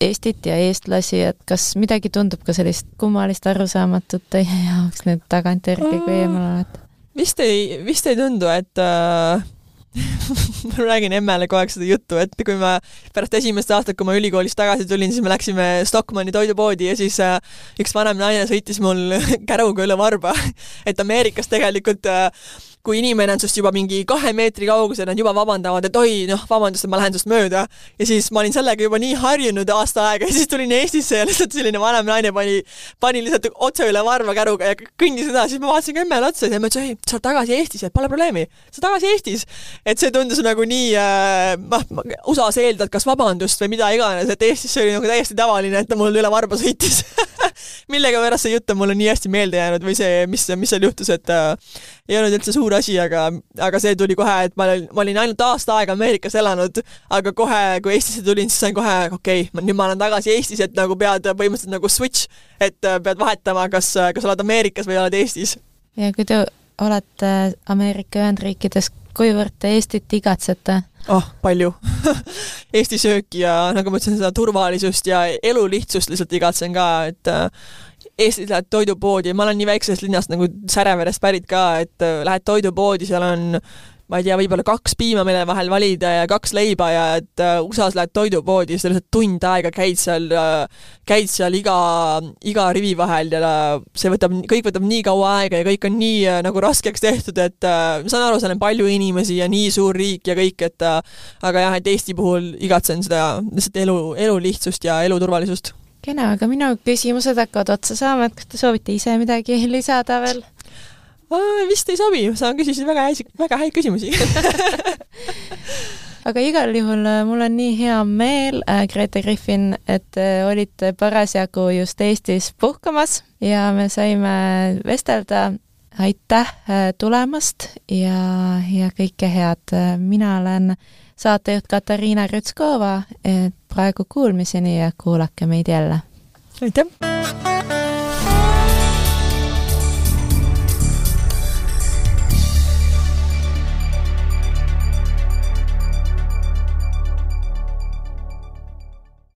Eestit ja eestlasi, et kas midagi tundub ka sellist kummalist, arusaamatut teie jaoks nüüd tagantjärgi, kui eemal olete? vist ei, vist ei tundu, et äh, ma räägin emmele kogu aeg seda juttu, et kui ma pärast esimest aastat, kui ma ülikoolist tagasi tulin, siis me läksime Stockmanni toidupoodi ja siis äh, üks vanem naine sõitis mul käruga üle varba. et Ameerikas tegelikult äh, kui inimene on sinust juba mingi kahe meetri kaugusel, nad juba vabandavad, et oi, noh, vabandust, et ma lähen sinust mööda. ja siis ma olin sellega juba nii harjunud aasta aega ja siis tulin Eestisse ja lihtsalt selline vanem naine pani, pani lihtsalt otse üle varva käruga ja kõndis edasi, ma vaatasin emmele otsa ja ma ütlesin, ei, sa oled tagasi Eestis, et pole probleemi, sa oled tagasi Eestis. et see tundus nagu nii äh,, noh, USA-s eeldad kas vabandust või mida iganes, et Eestis see oli nagu täiesti tavaline, et ta mul üle varba sõitis millegipärast see jutt on mulle nii hästi meelde jäänud või see, mis, mis seal juhtus, et äh, ei olnud üldse suur asi, aga, aga see tuli kohe, et ma olin, ma olin ainult aasta aega Ameerikas elanud, aga kohe, kui Eestisse tulin, siis sain kohe, okei okay,, nüüd ma olen tagasi Eestis, et nagu pead põhimõtteliselt nagu switch, et äh, pead vahetama, kas, kas oled Ameerikas või oled Eestis. ja kui te olete Ameerika Ühendriikides, kuivõrd te Eestit igatsete? oh, palju Eesti sööki ja nagu ma ütlesin, seda turvalisust ja elu lihtsust lihtsalt igatsen ka, et äh, Eestis lähed toidupoodi, ma olen nii väiksest linnast nagu Säreverest pärit ka, et äh, lähed toidupoodi, seal on ma ei tea, võib-olla kaks piima, mille vahel valida ja kaks leiba ja et uh, USA-s lähed toidupoodi, siis lihtsalt tund aega käid seal uh,, käid seal iga, iga rivi vahel ja uh, see võtab, kõik võtab nii kaua aega ja kõik on nii nagu raskeks tehtud, et ma saan aru, seal on palju inimesi ja nii suur riik ja kõik, et aga jah, et Eesti puhul igatsen seda lihtsalt elu, elu lihtsust ja elu turvalisust kena, aga minu küsimused hakkavad otsa saama, et kas te soovite ise midagi lisada veel? Vist ei sobi, sa küsisid väga häid, väga häid küsimusi aga igal juhul äh, mul on nii hea meel, äh, Grete Griffin, et te olite parasjagu just Eestis puhkamas ja me saime vestelda. aitäh äh, tulemast ja, ja kõike head. mina olen saatejuht Katariina Rütskova, praegu kuulmiseni ja kuulake meid jälle. aitäh!